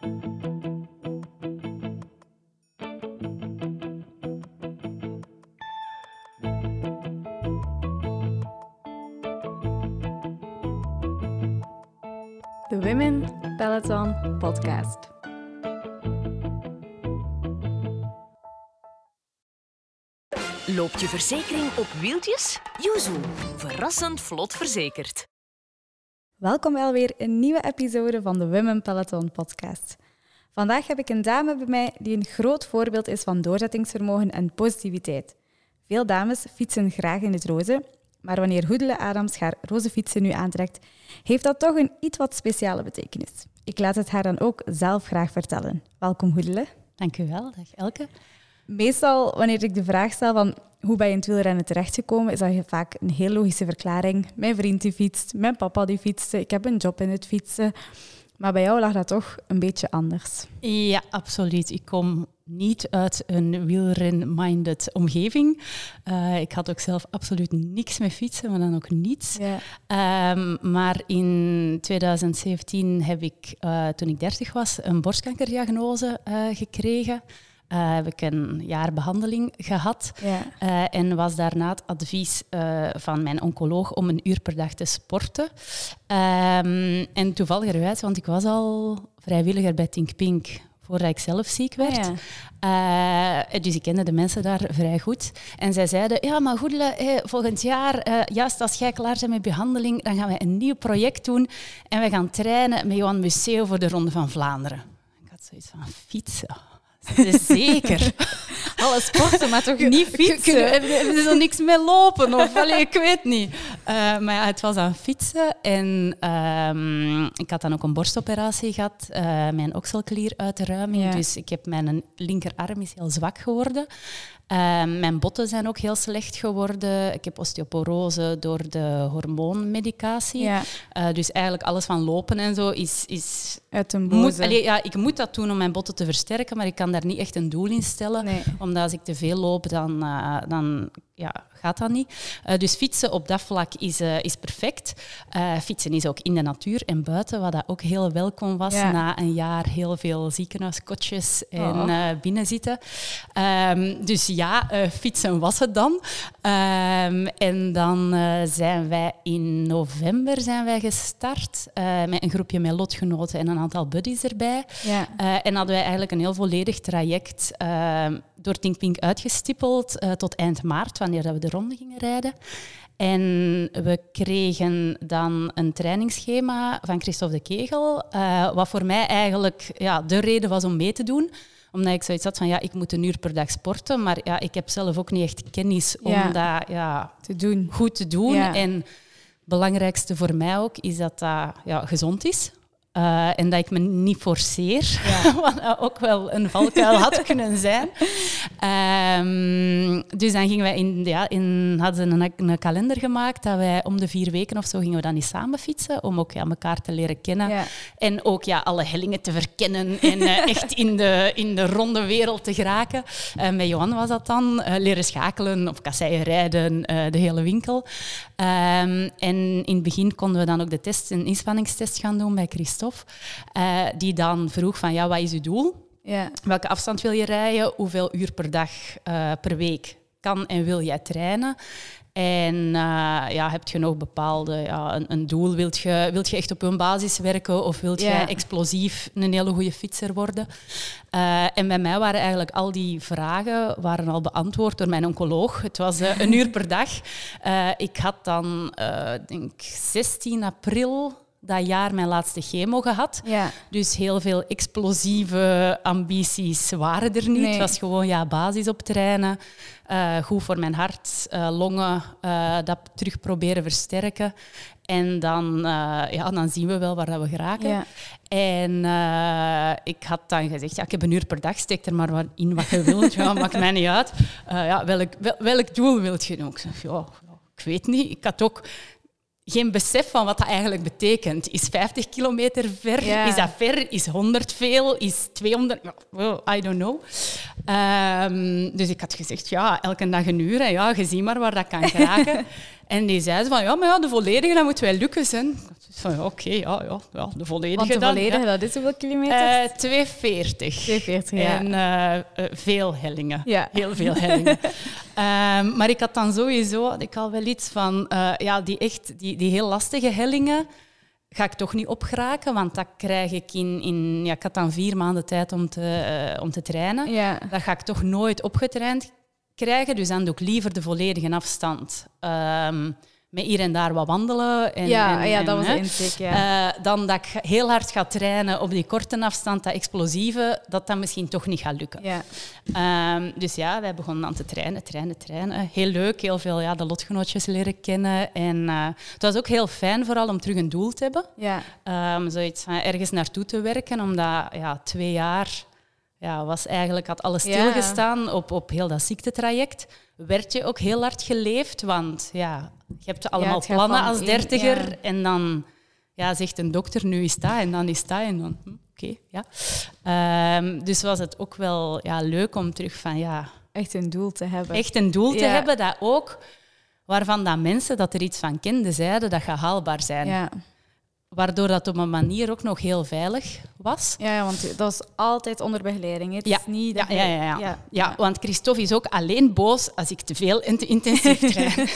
De Women Peloton Podcast. Loopt je verzekering op wieltjes? Yuzu, verrassend vlot verzekerd. Welkom bij alweer een nieuwe episode van de Women Peloton Podcast. Vandaag heb ik een dame bij mij die een groot voorbeeld is van doorzettingsvermogen en positiviteit. Veel dames fietsen graag in het roze, maar wanneer Hoedele Adams haar roze fietsen nu aantrekt, heeft dat toch een iets wat speciale betekenis. Ik laat het haar dan ook zelf graag vertellen. Welkom Hoedele. Dank u wel, dag Elke. Meestal, wanneer ik de vraag stel van hoe ben je in het wielrennen terechtgekomen, is dat vaak een heel logische verklaring. Mijn vriend die fietst, mijn papa die fietste, ik heb een job in het fietsen. Maar bij jou lag dat toch een beetje anders. Ja, absoluut. Ik kom niet uit een wielren-minded omgeving. Uh, ik had ook zelf absoluut niks met fietsen, maar dan ook niets. Ja. Um, maar in 2017 heb ik, uh, toen ik 30 was, een borstkankerdiagnose uh, gekregen. Uh, heb ik een jaar behandeling gehad ja. uh, en was daarna het advies uh, van mijn oncoloog om een uur per dag te sporten. Um, en toevalligerwijs, want ik was al vrijwilliger bij Think Pink voordat ik zelf ziek werd. Ja. dus ik kende de mensen daar vrij goed. En zij zeiden, ja, maar goed, hey, volgend jaar, juist als jij klaar bent met behandeling, dan gaan we een nieuw project doen en we gaan trainen met Johan Museo voor de Ronde van Vlaanderen. Ik had zoiets van, fietsen Zeker. Alles sporten, maar toch niet fietsen? Hebben ze er niks mee lopen? Of, allee, ik weet niet. Uh, maar ja, het was aan fietsen. En um, ik had dan ook een borstoperatie gehad. Uh, mijn okselklieruitruiming. Ja. Dus ik heb mijn linkerarm is heel zwak geworden. Uh, mijn botten zijn ook heel slecht geworden. Ik heb osteoporose door de hormoonmedicatie. Ja. Uh, dus eigenlijk alles van lopen en zo is... is Uit een boze. Moet, ja, ik moet dat doen om mijn botten te versterken, maar ik kan daar niet echt een doel in stellen. Nee. Omdat als ik te veel loop, dan, uh, dan ja, gaat dat niet. Uh, dus fietsen op dat vlak is, uh, is perfect. Fietsen is ook in de natuur en buiten, wat dat ook heel welkom was ja. na een jaar heel veel ziekenhuiskotjes en oh. binnenzitten. Um, dus ja, fietsen was het dan. Um, en dan zijn wij in november zijn wij gestart met een groepje met lotgenoten en een aantal buddies erbij. Ja. en hadden wij eigenlijk een heel volledig traject ehm, door Tinkpink uitgestippeld uh, tot eind maart, wanneer dat we de ronde gingen rijden. En we kregen dan een trainingsschema van Christophe de Kegel, uh, wat voor mij eigenlijk ja, de reden was om mee te doen omdat ik zoiets had van, ja, ik moet een uur per dag sporten, maar ja, ik heb zelf ook niet echt kennis om dat ja, te doen. goed te doen. Ja. En het belangrijkste voor mij ook is dat dat ja, gezond is. Uh, en dat ik me niet forceer, ja. wat ook wel een valkuil had kunnen zijn. Um, dus dan gingen wij in, ja, in, hadden een, een, kalender gemaakt dat wij om de vier weken of zo gingen we dan niet samen fietsen, om ook ja, elkaar te leren kennen. Ja. En ook ja, alle hellingen te verkennen en uh, echt in de, in de ronde wereld te geraken. Uh, met Johan was dat dan, leren schakelen of kasseien rijden, de hele winkel. Um, en in het begin konden we dan ook de test, een inspanningstest gaan doen bij Christophe. Uh, die dan vroeg van, ja, wat is uw doel? Ja. Welke afstand wil je rijden? Hoeveel uur per dag, uh, per week kan en wil jij trainen? En uh, ja, heb je nog bepaalde ja, een, een, doel? Wilt je, wilt je echt op een basis werken of wilt je explosief een hele goede fietser worden? Uh, en bij mij waren eigenlijk al die vragen waren al beantwoord door mijn oncoloog. Het was uh, een uur per dag. ik had dan, denk 16 april dat jaar mijn laatste chemo gehad. Ja. Dus heel veel explosieve ambities waren er niet. Nee. Het was gewoon ja, basis op trainen. Uh, goed voor mijn hart, uh, longen, uh, dat terug proberen versterken. En dan, ja, dan zien we wel waar dat we geraken. Ja. En ik had dan gezegd, ja, ik heb een uur per dag, steek er maar wat in wat je wilt. Ja, maakt mij niet uit. ja, welk, wel, welk doel wilt je doen? Ik zeg, ja, ik weet niet. Ik had ook geen besef van wat dat eigenlijk betekent. Is 50 kilometer ver? Ja. Is dat ver? Is 100 veel? Is 200? Well, I don't know. Um, dus ik had gezegd, ja, elke dag een uur. En ja, je ziet maar waar dat kan geraken. En die zei van, ja, maar ja, de volledige, dat moet wel lukken zijn. Van, ja, oké, ja, ja, ja, de volledige Want de dan, volledige, ja. dat is hoeveel kilometer? Eh, 240. 240, ja. En eh, eh, veel hellingen. Ja. Heel veel hellingen. Ehm, maar ik had dan sowieso had ik al wel iets van... eh, ja, die, echt, die, die heel lastige hellingen ga ik toch niet opgeraken. Want dat krijg ik in... in ja, ik had dan vier maanden tijd om te, om te trainen. ja. Dat ga ik toch nooit opgetraind krijgen. Dus dan doe ik liever de volledige afstand. Ehm, met hier en daar wat wandelen. En, ja, en- ja, en, dat was hè. de insteek, ja. Eh, dan dat ik heel hard ga trainen op die korte afstand, dat explosieve, dat dat misschien toch niet gaat lukken. ja. Ehm, dus ja, wij begonnen dan te trainen, trainen, trainen. Heel leuk, heel veel ja, de lotgenootjes leren kennen. En eh, het was ook heel fijn vooral om terug een doel te hebben. ja. Ehm, zoiets van ergens naartoe te werken, omdat ja, twee jaar ja, was eigenlijk, had alles Ja. stilgestaan op, op heel dat ziektetraject. Werd je ook heel hard geleefd, want ja, je hebt allemaal plannen als dertiger ja. en dan ja, zegt een dokter, nu is dat en dan is dat en dan, hm, oké, ja. Ehm, dus was het ook wel ja, leuk om terug van, ja, Echt een doel te hebben. echt een doel te hebben dat ook, waarvan dat mensen dat er iets van kenden, zeiden dat gaat haalbaar zijn. Waardoor dat op een manier ook nog heel veilig was. Ja, want dat is altijd onder begeleiding. Het Ja, is niet ja, ja, ja, ja. want Christophe is ook alleen boos als ik te veel en te intensief train.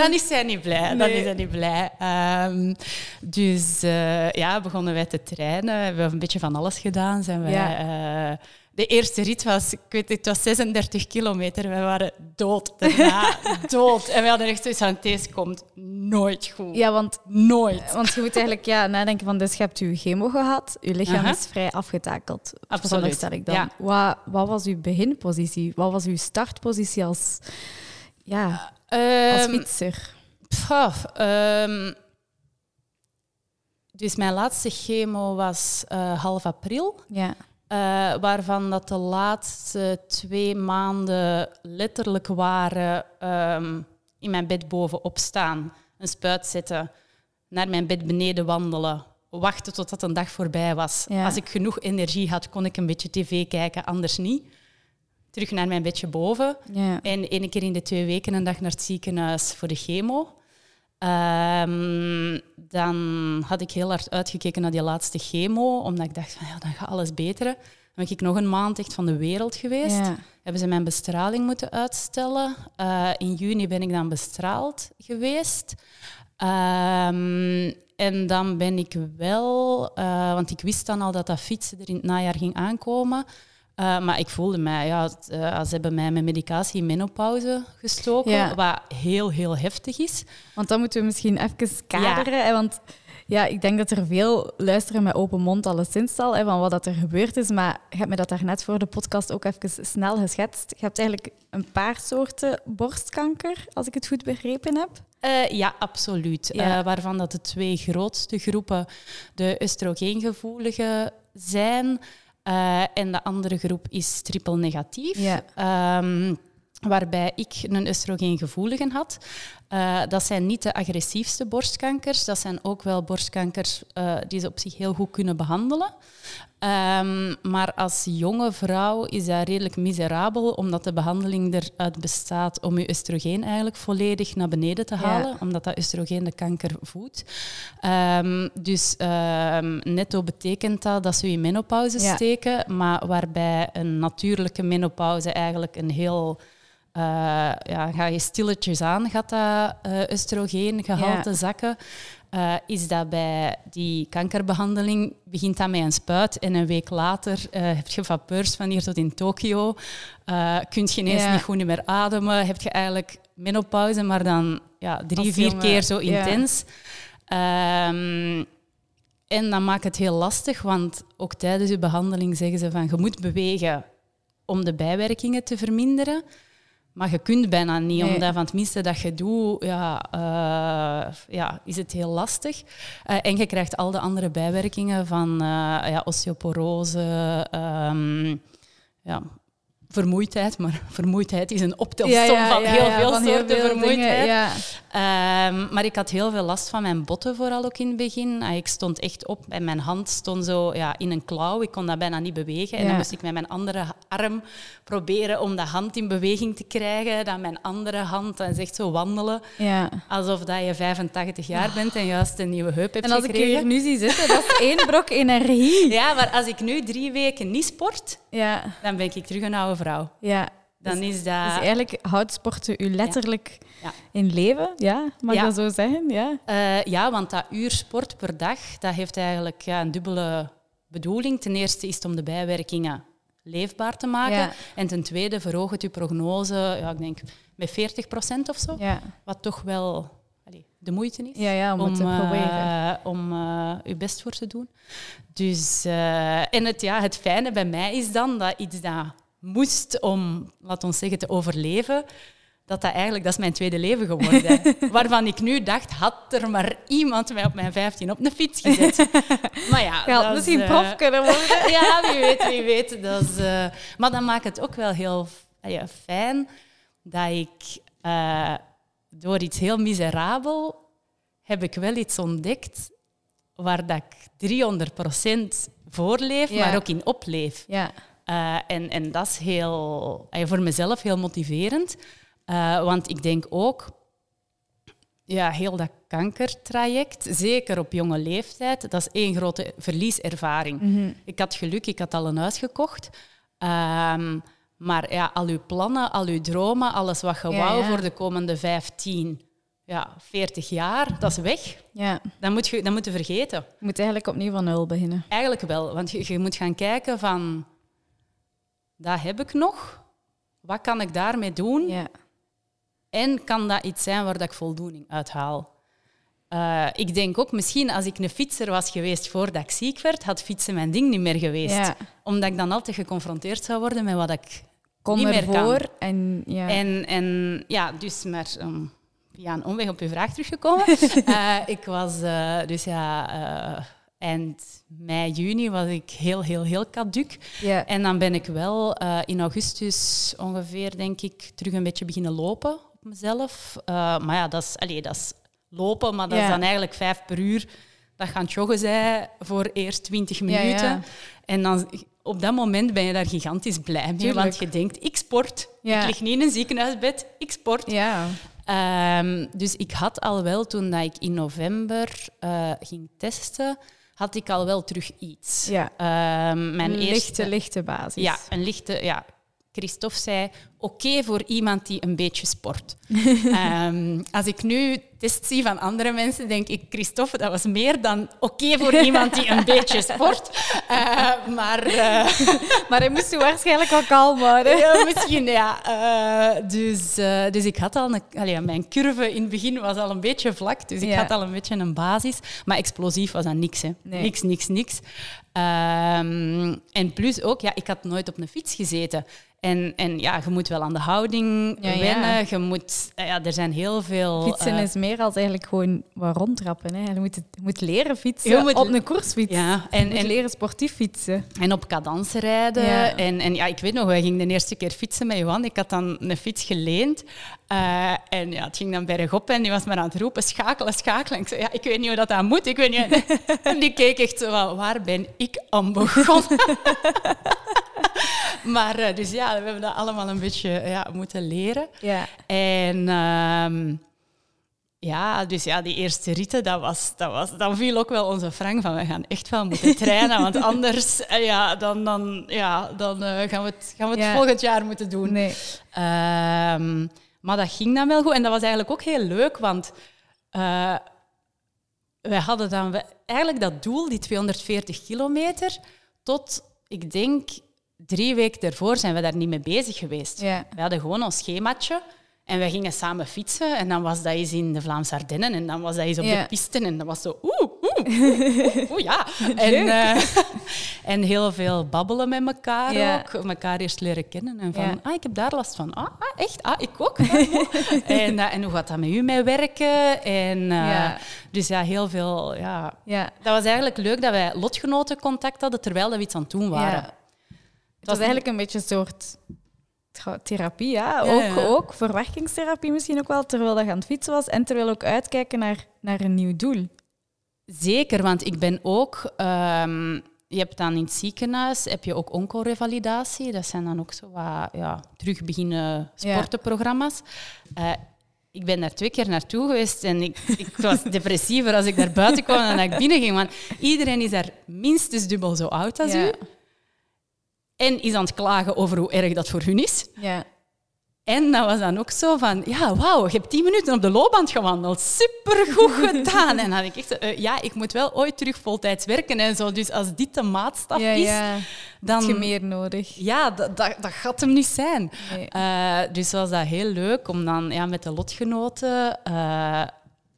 dan is hij niet blij. Dan is hij niet blij. Ehm, dus eh, ja, begonnen wij te trainen. We hebben een beetje van alles gedaan. Zijn wij, Ja. De eerste rit was, ik weet het, het was 36 kilometer. We waren dood daarna. dood. En we hadden echt zoiets van, deze komt nooit goed. Ja, want, Nooit. want je moet eigenlijk ja, nadenken van, dus je hebt je chemo gehad, je lichaam Aha. is vrij afgetakeld. Absoluut. veronderstel ik dan. Ja. Wat, wat was uw beginpositie? Wat was uw startpositie als, ja, als Ehm, fietser? Pff, ehm, dus mijn laatste chemo was eh, half april. Ja. Eh, waarvan dat de laatste twee maanden letterlijk waren ehm, in mijn bed bovenop staan, een spuit zetten, naar mijn bed beneden wandelen, wachten totdat een dag voorbij was. Ja. Als ik genoeg energie had, kon ik een beetje tv kijken, anders niet. Terug naar mijn bedje boven. Ja. En één keer in de twee weken een dag naar het ziekenhuis voor de chemo. Ehm, dan had ik heel hard uitgekeken naar die laatste chemo, omdat ik dacht van ja, dan gaat alles beter. Dan ben ik nog een maand echt van de wereld geweest. Ja. Hebben ze mijn bestraling moeten uitstellen. Eh, in juni ben ik dan bestraald geweest. Ehm, en dan ben ik wel, eh, want ik wist dan al dat dat fietsen er in het najaar ging aankomen. Eh, maar ik voelde mij, ja, eh, ze hebben mij met medicatie in menopauze gestoken, Ja. wat heel, heel heftig is. Want dan moeten we misschien even kaderen. Hè, want ja, ik denk dat er veel luisteren met open mond alleszins al, hè, van wat dat er gebeurd is. Maar je hebt me dat daarnet voor de podcast ook even snel geschetst. Je hebt eigenlijk een paar soorten borstkanker, als ik het goed begrepen heb. Eh, ja, absoluut. Ja. Waarvan dat de twee grootste groepen de oestrogeengevoelige zijn. Eh, en de andere groep is triple negatief. Ja. Ehm, waarbij ik een oestrogeengevoelige had. Eh, dat zijn niet de agressiefste borstkankers. Dat zijn ook wel borstkankers eh, die ze op zich heel goed kunnen behandelen. Ehm, maar als jonge vrouw is dat redelijk miserabel, omdat de behandeling eruit bestaat om je oestrogeen eigenlijk volledig naar beneden te Ja. halen, omdat dat oestrogeen de kanker voedt. Ehm, dus ehm, netto betekent dat dat ze je in menopauze Ja. steken, maar waarbij een natuurlijke menopauze eigenlijk een heel... eh, ja, ga je stilletjes aan, gaat dat oestrogeengehalte Ja. zakken. Eh, is dat bij die kankerbehandeling begint dat met een spuit en een week later eh, heb je vapeurs van hier tot in Tokio. Kun je ineens Ja. niet goed meer ademen. Heb je eigenlijk menopauze, maar dan ja, drie, vier keer zo ja. intens. Ehm, en dat maakt het heel lastig, want ook tijdens je behandeling zeggen ze van je moet bewegen om de bijwerkingen te verminderen. Maar je kunt bijna niet, Nee. omdat van het minste dat je doet, ja, eh, ja, is het heel lastig. Eh, en je krijgt al de andere bijwerkingen van eh, ja, osteoporose, ehm, ja, vermoeidheid, maar vermoeidheid is een optelsom van heel veel soorten vermoeidheid. Ehm, maar ik had heel veel last van mijn botten, vooral ook in het begin. Ah, ik stond echt op en mijn hand stond zo ja, in een klauw. Ik kon dat bijna niet bewegen. En dan moest ik met mijn andere arm proberen om dat hand in beweging te krijgen. Dan mijn andere hand, en echt zo wandelen. Alsof dat je 85 jaar bent en juist een nieuwe heup hebt En als gekregen. ik hier nu zie zitten, dat is één brok energie. Ja, maar als ik nu drie weken niet sport, ja. dan ben ik terug een oude vrouw. Ja. Dan dus, is dat... Dus eigenlijk houdt sporten u letterlijk ja. in leven, ja? Mag je dat zo zeggen? Ja. Uh, ja, want dat uur sport per dag, dat heeft eigenlijk ja, een dubbele bedoeling. Ten eerste is het om de bijwerkingen leefbaar te maken. En ten tweede verhoogt het uw prognose, ja, ik denk met 40 procent of zo. Wat toch wel de moeite is ja, ja, om, om, uh, om uh, uw best voor te doen. Dus, uh, en het, ja, het fijne bij mij is dan dat iets dat moest om, laten we zeggen, te overleven, dat dat eigenlijk dat is mijn tweede leven geworden. Waarvan ik nu dacht, had er maar iemand mij op mijn 15 op een fiets gezet. maar ja, ja dat misschien is, prof kunnen worden. ja, wie weet, wie weet. Dat is, maar dan maakt het ook wel heel ja, fijn dat ik door iets heel miserabel heb ik wel iets ontdekt waar dat ik 300% voor leef, maar ook in opleef. Ja. Uh, en, en dat is heel, uh, voor mezelf heel motiverend. Uh, want ik denk ook, ja, heel dat kankertraject, zeker op jonge leeftijd, dat is één grote verlieservaring. Mm Ik had geluk, ik had al een huis gekocht. Um, maar ja, al uw plannen, al uw dromen, alles wat je wou voor de komende 15, ja, 40 jaar, dat is weg. Ja. Dat, moet je, dat moet je vergeten. Je moet eigenlijk opnieuw van nul beginnen. Eigenlijk wel, want je, je moet gaan kijken van... Dat heb ik nog. Wat kan ik daarmee doen? Ja. En kan dat iets zijn waar dat ik voldoening uit haal? Uh, ik denk ook misschien als ik een fietser was geweest voordat ik ziek werd, had fietsen mijn ding niet meer geweest. Omdat ik dan altijd geconfronteerd zou worden met wat ik Kom niet meer kan. En ja. En, en ja, dus maar um, ja, een omweg op uw vraag teruggekomen. uh, ik was uh, dus ja, eind mei, juni was ik heel, heel, heel. Ja. En dan ben ik wel in augustus ongeveer, denk ik, terug een beetje beginnen lopen op mezelf. maar ja, dat is, allee, dat is lopen, maar dat is dan eigenlijk vijf per uur. Dat gaan joggen zij voor eerst 20 minuten. En dan op dat moment ben je daar gigantisch blij mee, want je denkt, ik sport. Ik lig niet in een ziekenhuisbed, ik sport. Ja. Um, dus ik had al wel, toen dat ik in november uh, ging testen, had ik al wel terug iets. Ja. Um, mijn een eerste, lichte, lichte basis. Ja, een lichte, ja, Christophe zei, oké voor iemand die een beetje sport. um, als ik nu test zie van andere mensen, denk ik, Christophe, dat was meer dan oké voor iemand die een beetje sport. Uh, maar, uh, maar hij moest waarschijnlijk wel kalm ja, misschien, ja. Uh, dus, dus ik had al een... Allee, mijn curve in het begin was al een beetje vlak, dus ik had al een beetje een basis. Maar explosief was dat niks, hè. Nee. Niks, niks, niks. Um, en plus ook, ja, ik had nooit op een fiets gezeten. En, en ja, je moet wel aan de houding ja, wennen. Je moet, ja, er zijn heel veel... Fietsen uh, is meer als eigenlijk gewoon wat rondtrappen. Hè. Je, moet je moet leren fietsen moet op een koersfiets. Ja, en, en leren sportief fietsen. En op cadans rijden. Ja. En, en ja, ik weet nog, wij gingen de eerste keer fietsen met Johan. Ik had dan een fiets geleend. Uh, en ja, het ging dan bergop en die was maar aan het roepen, schakelen, schakelen. ik zei, ja, ik weet niet hoe dat, dat moet. Ik weet niet. en die keek echt zo, waar ben ik aan begonnen? maar uh, dus ja, we hebben dat allemaal een beetje ja, moeten leren. Ja. En um, ja, dus ja, die eerste ritten, dat was, dat was, dan viel ook wel onze Frank van, we gaan echt wel moeten trainen, want anders uh, ja, dan, dan, ja, dan uh, gaan we het, gaan we het ja. volgend jaar moeten doen. Nee. Um, maar dat ging dan wel goed. En dat was eigenlijk ook heel leuk, want uh, wij hadden dan eigenlijk dat doel, die 240 kilometer, tot, ik denk, drie weken daarvoor zijn we daar niet mee bezig geweest. Ja. We hadden gewoon ons schemaatje. En we gingen samen fietsen en dan was dat eens in de Vlaamse Ardennen en dan was dat eens op de pisten en dat was zo oeh, oeh, oeh, ja. En, uh, en heel veel babbelen met elkaar ja. ook, elkaar eerst leren kennen en van, ja. ah, ik heb daar last van. Ah, ah echt? Ah, ik ook. en, uh, en hoe gaat dat met u mee werken? En, uh, Dus ja, heel veel, ja. Dat was eigenlijk leuk dat wij lotgenoten contact hadden terwijl we iets aan het doen waren. Het was, eigenlijk een beetje een soort therapie, ja. Ook, ook verwerkingstherapie misschien ook wel, terwijl dat je aan het fietsen was en terwijl ook uitkijken naar, naar een nieuw doel. Zeker, want ik ben ook... Ehm, je hebt dan in het ziekenhuis heb je ook oncorevalidatie. Dat zijn dan ook zo wat ja, terug beginnen sportenprogramma's. Uh, ik ben daar twee keer naartoe geweest en ik, ik was depressiever als ik daar buiten kwam dan ik binnen ging. Want iedereen is daar minstens dubbel zo oud als u. En is aan het klagen over hoe erg dat voor hun is. Ja. En dat was dan ook zo van, ja, wauw, je hebt tien minuten op de loopband gewandeld. Supergoed gedaan. En dan had ik echt, uh, ja, ik moet wel ooit terug voltijds werken en zo. Dus als dit de maatstaf is, ja. dan... Heb je meer nodig. Ja, dat, dat, dat gaat hem niet zijn. Uh, dus was dat heel leuk om dan ja, met de lotgenoten... Uh,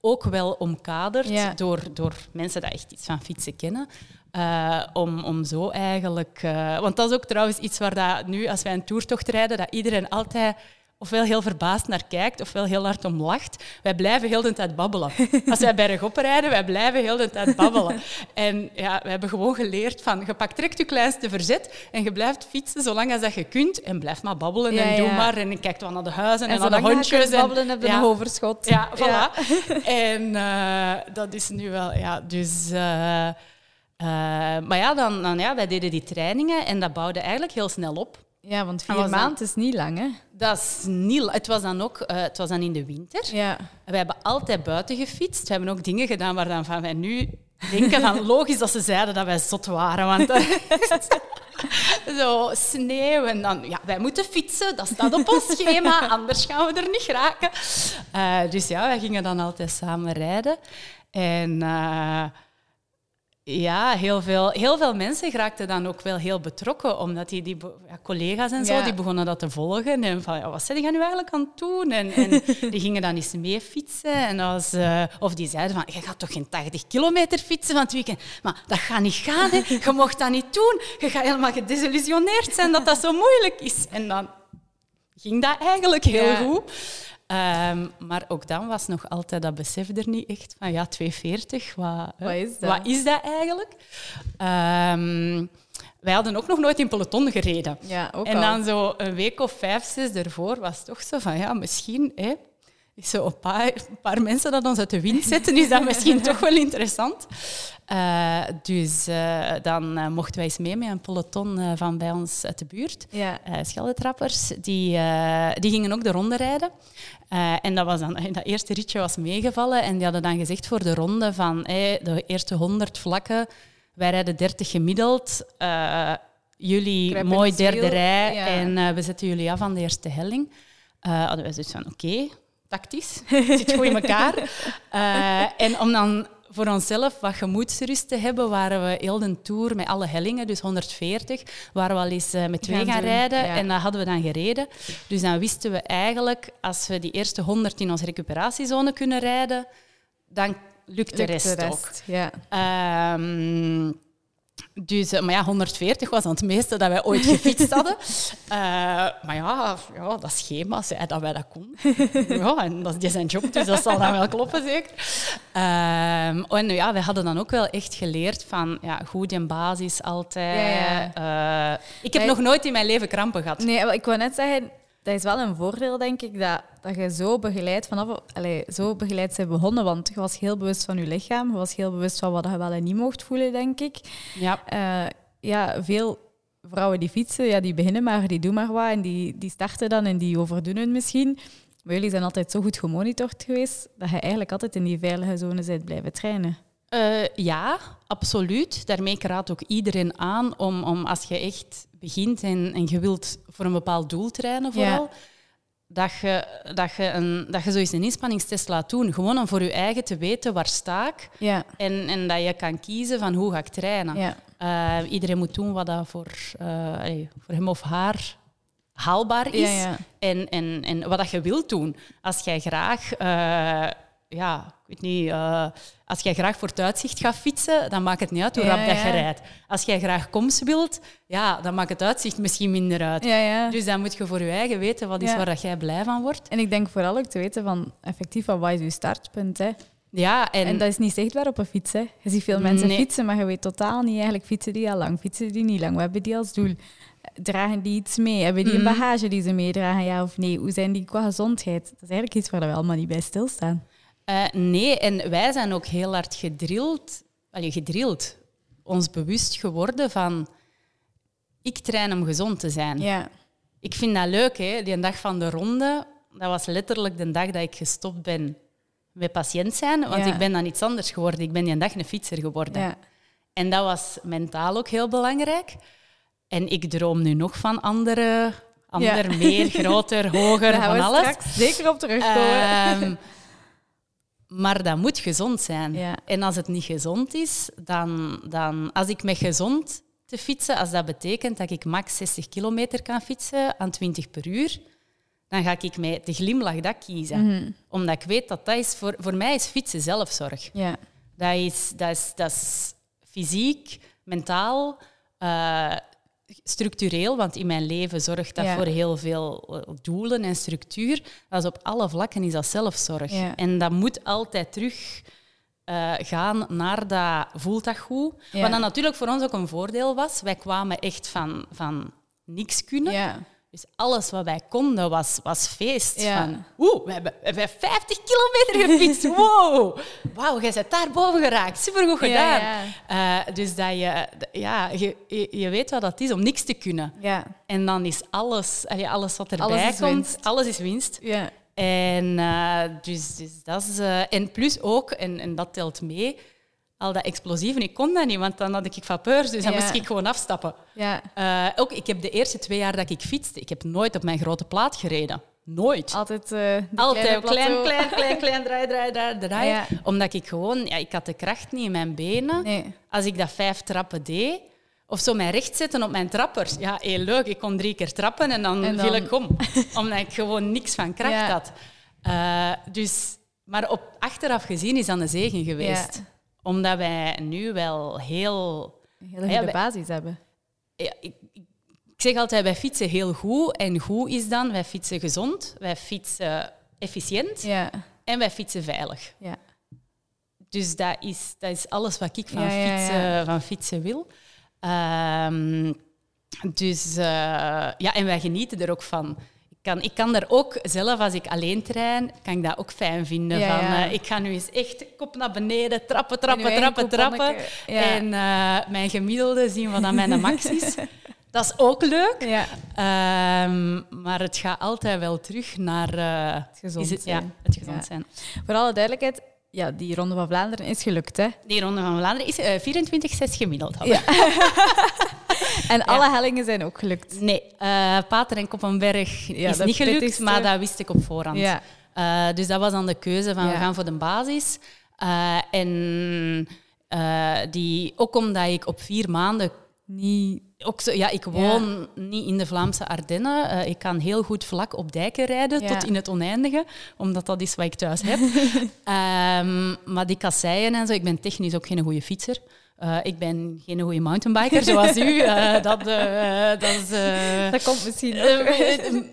ook wel omkaderd door, door mensen die echt iets van fietsen kennen. Uh, om, om zo eigenlijk... Uh, want dat is ook trouwens iets waar dat nu, als wij een toertocht rijden, dat iedereen altijd ofwel heel verbaasd naar kijkt, ofwel heel hard om lacht. Wij blijven heel de tijd babbelen. Als wij bergop rijden, wij blijven heel de tijd babbelen. En ja, we hebben gewoon geleerd van, je pakt direct je kleinste verzet en je blijft fietsen zolang als dat je kunt. En blijf maar babbelen en doe maar. En kijkt wel naar de huizen en, naar de hondjes. En babbelen heb je een overschot. Ja, voilà. en uh, dat is nu wel... Ja, dus... Uh, maar ja, dan, dan, ja, wij deden die trainingen en dat bouwde eigenlijk heel snel op. Ja, want vier maanden is niet lang, hè? Dat is niet Het was dan ook uh, het was dan in de winter. Ja. We hebben altijd buiten gefietst. We hebben ook dingen gedaan waar dan van wij nu denken van logisch dat ze zeiden dat wij zot waren. Want zo sneeuw en dan, ja, wij moeten fietsen, dat staat op ons schema, anders gaan we er niet raken. Uh, dus ja, wij gingen dan altijd samen rijden. En... Ja, heel veel, heel veel mensen raakten dan ook wel heel betrokken, omdat die, die ja, collega's en zo, die begonnen dat te volgen. En van, ja, wat zijn die nu eigenlijk aan het doen? En, en die gingen dan eens mee fietsen. En als, uh, of die zeiden van, je gaat toch geen 80 kilometer fietsen van het weekend? Maar dat gaat niet gaan, hè. je mocht dat niet doen. Je gaat helemaal gedesillusioneerd zijn dat dat zo moeilijk is. En dan ging dat eigenlijk heel ja. goed. Um, maar ook dan was nog altijd dat besef er niet echt van ja, 240, wat, wat, is, dat? wat is dat eigenlijk? Um, wij hadden ook nog nooit in peloton gereden. Ja, ook en dan zo een week of vijf, zes ervoor was het toch zo van ja, misschien hè, zo een paar, een paar mensen dat ons uit de wind zetten, is dat misschien toch wel interessant. Uh, dus uh, dan uh, mochten wij eens mee met een peloton van bij ons uit de buurt. Ja. Scheldetrappers, die, die gingen ook de ronde rijden. en dat, was dan, dat eerste ritje was meegevallen en die hadden dan gezegd voor de ronde van hey, de eerste 100 vlakken, wij rijden 30 gemiddeld. jullie mooi derde rij ja. en we zetten jullie af aan de eerste helling. hadden wij zoiets van oké, okay, tactisch, zit goed in elkaar. en om dan voor onszelf wat gemoedsrust te hebben, waren we heel de tour met alle hellingen, dus 140, waren we al eens uh, met twee gaan, rijden en dat hadden we dan gereden. Dus dan wisten we eigenlijk, als we die eerste 100 in onze recuperatiezone kunnen rijden, dan lukt de rest, de rest ook. Ja. Um, dus, eh, maar ja, 140 was dan het meeste dat wij ooit gefietst hadden. Uh, maar ja, ja, dat schema zei dat wij dat konden. ja, en dat is zijn job, dus dat zal dan wel kloppen, zeker. Uh, en ja, wij hadden dan ook wel echt geleerd van ja, goed in basis altijd. Ja, ja. Uh, ik heb nog nooit in mijn leven krampen gehad. Nee, ik wou net zeggen, dat is wel een voordeel, denk ik, dat, dat je zo begeleid vanaf, allez, zo begeleid bent begonnen. Want je was heel bewust van je lichaam, je was heel bewust van wat je wel en niet mocht voelen, denk ik. Ja. Uh, ja, veel vrouwen die fietsen, ja, die beginnen maar, die doen maar wat en die, die starten dan en die overdoen het misschien. Maar jullie zijn altijd zo goed gemonitord geweest dat je eigenlijk altijd in die veilige zone bent blijven trainen. Uh, ja, absoluut. Daarmee raad ook iedereen aan om, om als je echt begint en, en je wilt voor een bepaald doel trainen vooral, dat, je, dat, je een, dat je zoiets een inspanningstest laat doen. Gewoon om voor je eigen te weten waar sta ik ja. en, en dat je kan kiezen van hoe ga ik trainen. Ja. Uh, iedereen moet doen wat dat voor, uh, voor hem of haar haalbaar is En, en, en wat dat je wilt doen. Als jij graag... Uh, ja, ik weet niet, als jij graag voor het uitzicht gaat fietsen, dan maakt het niet uit hoe rap dat je rijdt. Als jij graag komst wilt, ja, dan maakt het uitzicht misschien minder uit. Dus dan moet je voor je eigen weten wat is waar dat jij blij van wordt. En ik denk vooral ook te weten van effectief wat is je startpunt. Hè. Ja, en... en dat is niet zichtbaar op een fiets. Hè. Je ziet veel mensen fietsen, maar je weet totaal niet eigenlijk fietsen die al lang, fietsen die niet lang. We hebben die als doel. dragen die iets mee? Hebben die een Mhm. bagage die ze meedragen, ja of nee? Hoe zijn die qua gezondheid? Dat is eigenlijk iets waar we allemaal niet bij stilstaan. Eh, nee, en wij zijn ook heel hard gedrild, allee, gedrild, ons bewust geworden van ik train om gezond te zijn. Ja, Ik vind dat leuk, hè? die dag van de ronde, dat was letterlijk de dag dat ik gestopt ben met patiënt zijn, want Ja. ik ben dan iets anders geworden. Ik ben die dag een fietser geworden. ja. En dat was mentaal ook heel belangrijk. En ik droom nu nog van andere, ander, meer, groter, hoger, Daar gaan van we alles. straks zeker op terugkomen. Ehm, maar dat moet gezond zijn. Ja. En als het niet gezond is, dan, dan als ik met gezond te fietsen, als dat betekent dat ik max 60 kilometer kan fietsen aan 20 per uur, dan ga ik met de glimlach dat kiezen. Mhm. Omdat ik weet dat dat is voor, voor mij is fietsen zelfzorg. ja. Dat is, dat is, dat is fysiek, mentaal, eh, structureel, want in mijn leven zorgt dat Ja. voor heel veel eh, doelen en structuur. Dat is op alle vlakken is dat zelfzorg. Ja. En dat moet altijd terug eh, gaan naar dat voelt dat goed. Ja. Wat dan natuurlijk voor ons ook een voordeel was. Wij kwamen echt van, van niks kunnen. Dus alles wat wij konden was, was feest. Ja. Van, Oeh, we hebben, we hebben 50 kilometer gefietst. Wow. Wauw, jij bent daar boven geraakt. Supergoed gedaan. Ja, Eh, dus dat je, ja, je, je, weet wat dat is om niks te kunnen. Ja, En dan is alles, alles wat erbij Alles komt, winst. alles is winst. ja. En, eh, dus, dus dat is, eh, en plus ook, en, en dat telt mee, al dat explosieve, ik kon dat niet, want dan had ik vapeurs, dus dan Ja. moest ik gewoon afstappen. ja. Eh, ook, ik heb de eerste twee jaar dat ik fietste, ik heb nooit op mijn grote plaat gereden. Nooit. Altijd, de Altijd klein, klein, klein, klein, draai, draai, draai, draai. Ja. Omdat ik gewoon, ja, ik had de kracht niet in mijn benen. Nee. Als ik dat vijf trappen deed, of zo mij recht zetten op mijn trappers. Ja, heel leuk. Ik kon drie keer trappen en dan, En dan- viel ik om. omdat ik gewoon niks van kracht Ja. had. Eh, dus, maar op achteraf gezien is dat een zegen geweest. Ja. Omdat wij nu wel heel... Een hele Ja, goede basis hebben. Ja, ik, ik, zeg altijd, wij fietsen heel goed. En goed is dan, wij fietsen gezond, wij fietsen efficiënt Ja, en wij fietsen veilig. ja. Dus dat is, dat is alles wat ik van, Ja, fietsen, van fietsen wil. Ehm, dus eh, ja, en wij genieten er ook van. Ik kan, ik kan daar ook zelf, als ik alleen train, kan ik dat ook fijn vinden. Ja, van, eh, ik ga nu eens echt kop naar beneden, trappen, trappen, trappen, trappen. En eh, mijn gemiddelde zien wat dan mijn max is. Dat is ook leuk. Ja. Ehm, maar het gaat altijd wel terug naar eh, Het gezond ja, zijn. het gezond Ja. zijn. Voor alle duidelijkheid, ja, die Ronde van Vlaanderen is gelukt, hè? Die Ronde van Vlaanderen is eh 24-6 gemiddeld. hadden. Ja. En alle hellingen zijn ook gelukt. Nee, eh Pater en Koppenberg Ja, is niet gelukt, pittigste. maar dat wist ik op voorhand. Ja. Eh, dus dat was dan de keuze van we gaan voor de basis. Eh, en eh, die, ook omdat ik op vier maanden Niet... ook zo, ja, ik woon niet in de Vlaamse Ardennen. Eh, ik kan heel goed vlak op dijken rijden, Ja. tot in het oneindige, omdat dat is wat ik thuis heb. Ehm, maar die kasseien en zo, ik ben technisch ook geen goede fietser. Eh, ik ben geen goede mountainbiker zoals u. Eh, dat, dat is... Dat komt misschien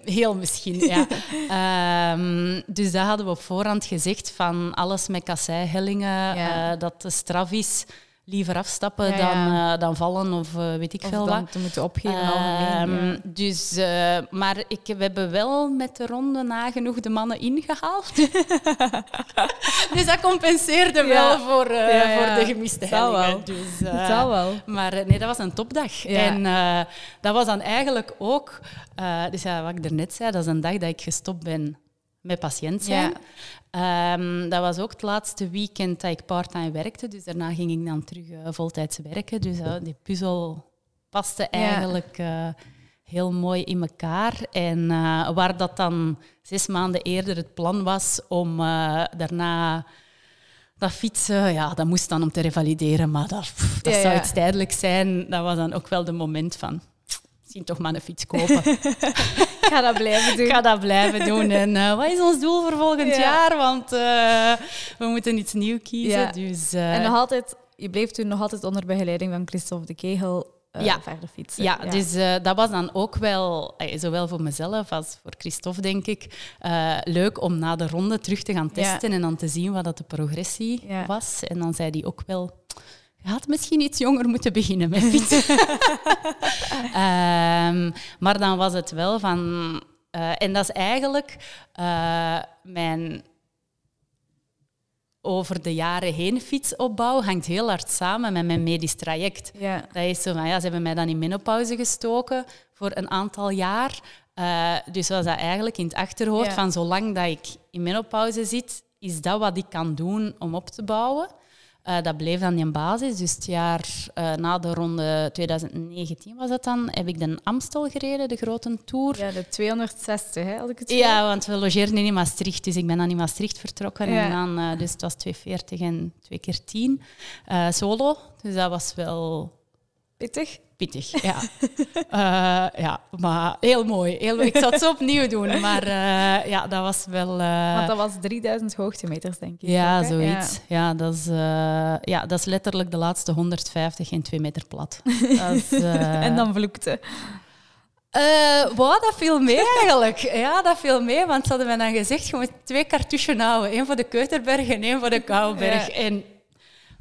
heel misschien, ja. Ehm, dus dat hadden we op voorhand gezegd van alles met kasseihellingen, Ja. dat de straf is, liever afstappen Ja, dan, eh, dan vallen of eh, weet ik Of veel dan wat. te moeten opgeven Ehm, ja. Dus, eh, maar ik, we hebben wel met de ronde nagenoeg de mannen ingehaald. dus dat compenseerde wel voor, voor de gemiste wel. hellingen. Dus, Het zal wel. maar nee, dat was een topdag. En dat was dan eigenlijk ook... dus ja, wat ik daarnet zei, dat is een dag dat ik gestopt ben met patiënt zijn. Ehm, dat was ook het laatste weekend dat ik parttime werkte. Dus daarna ging ik dan terug eh, voltijds werken. Dus eh, die puzzel paste eigenlijk eh, heel mooi in elkaar. En waar dat dan zes maanden eerder het plan was om daarna... Dat fietsen, ja, dat moest dan om te revalideren, maar dat, pff, dat Ja, zou ja. iets tijdelijk zijn. Dat was dan ook wel de moment van, misschien toch maar een fiets kopen. Ik ga dat blijven doen. Ik ga dat blijven doen. En eh, wat is ons doel voor volgend Ja. jaar? Want eh, we moeten iets nieuws kiezen. Ja. Dus, eh, En nog altijd, je bleef toen nog altijd onder begeleiding van Christophe de Kegel Ja. verder fietsen. ja, dus eh, dat was dan ook wel, eh, zowel voor mezelf als voor Christophe, denk ik, leuk om na de ronde terug te gaan Ja. testen en dan te zien wat dat de progressie Ja. was. En dan zei hij ook wel, je had misschien iets jonger moeten beginnen met fietsen. Ehm, maar dan was het wel van... Uh, en dat is eigenlijk uh, mijn over de jaren heen fietsopbouw hangt heel hard samen met mijn medisch traject. Ja. Dat is zo van, ja, ze hebben mij dan in menopauze gestoken voor een aantal jaar. Uh, dus was dat eigenlijk in het achterhoofd van zolang dat ik in menopauze zit, is dat wat ik kan doen om op te bouwen. Uh, dat bleef dan in basis. Dus het jaar uh, na de ronde 2019 was dat dan, heb ik de Amstel gereden, de grote tour. Ja, de 260, hè, als ik het Ja, want we logeerden in Maastricht, dus ik ben dan in Maastricht vertrokken. Ja. En dan, uh, dus het was 240 en 2 keer 10 solo. Dus dat was wel... Pittig? Pittig. Ja. uh, ja, maar heel mooi. Heel, ik zou het zo opnieuw doen, maar uh, ja, dat was wel... Uh... Want dat was 3000 hoogtemeters, denk ik. Ja, ook, zoiets. Ja. ja, dat is, ja, dat is letterlijk de laatste 150 en 2 meter plat. Is, en dan vloekte. Uh, wow, dat viel mee eigenlijk. Ja, dat viel mee, want ze hadden mij dan gezegd, je moet twee cartouchen houden. één voor de Keuterberg en één voor de Kouwberg. Ja. En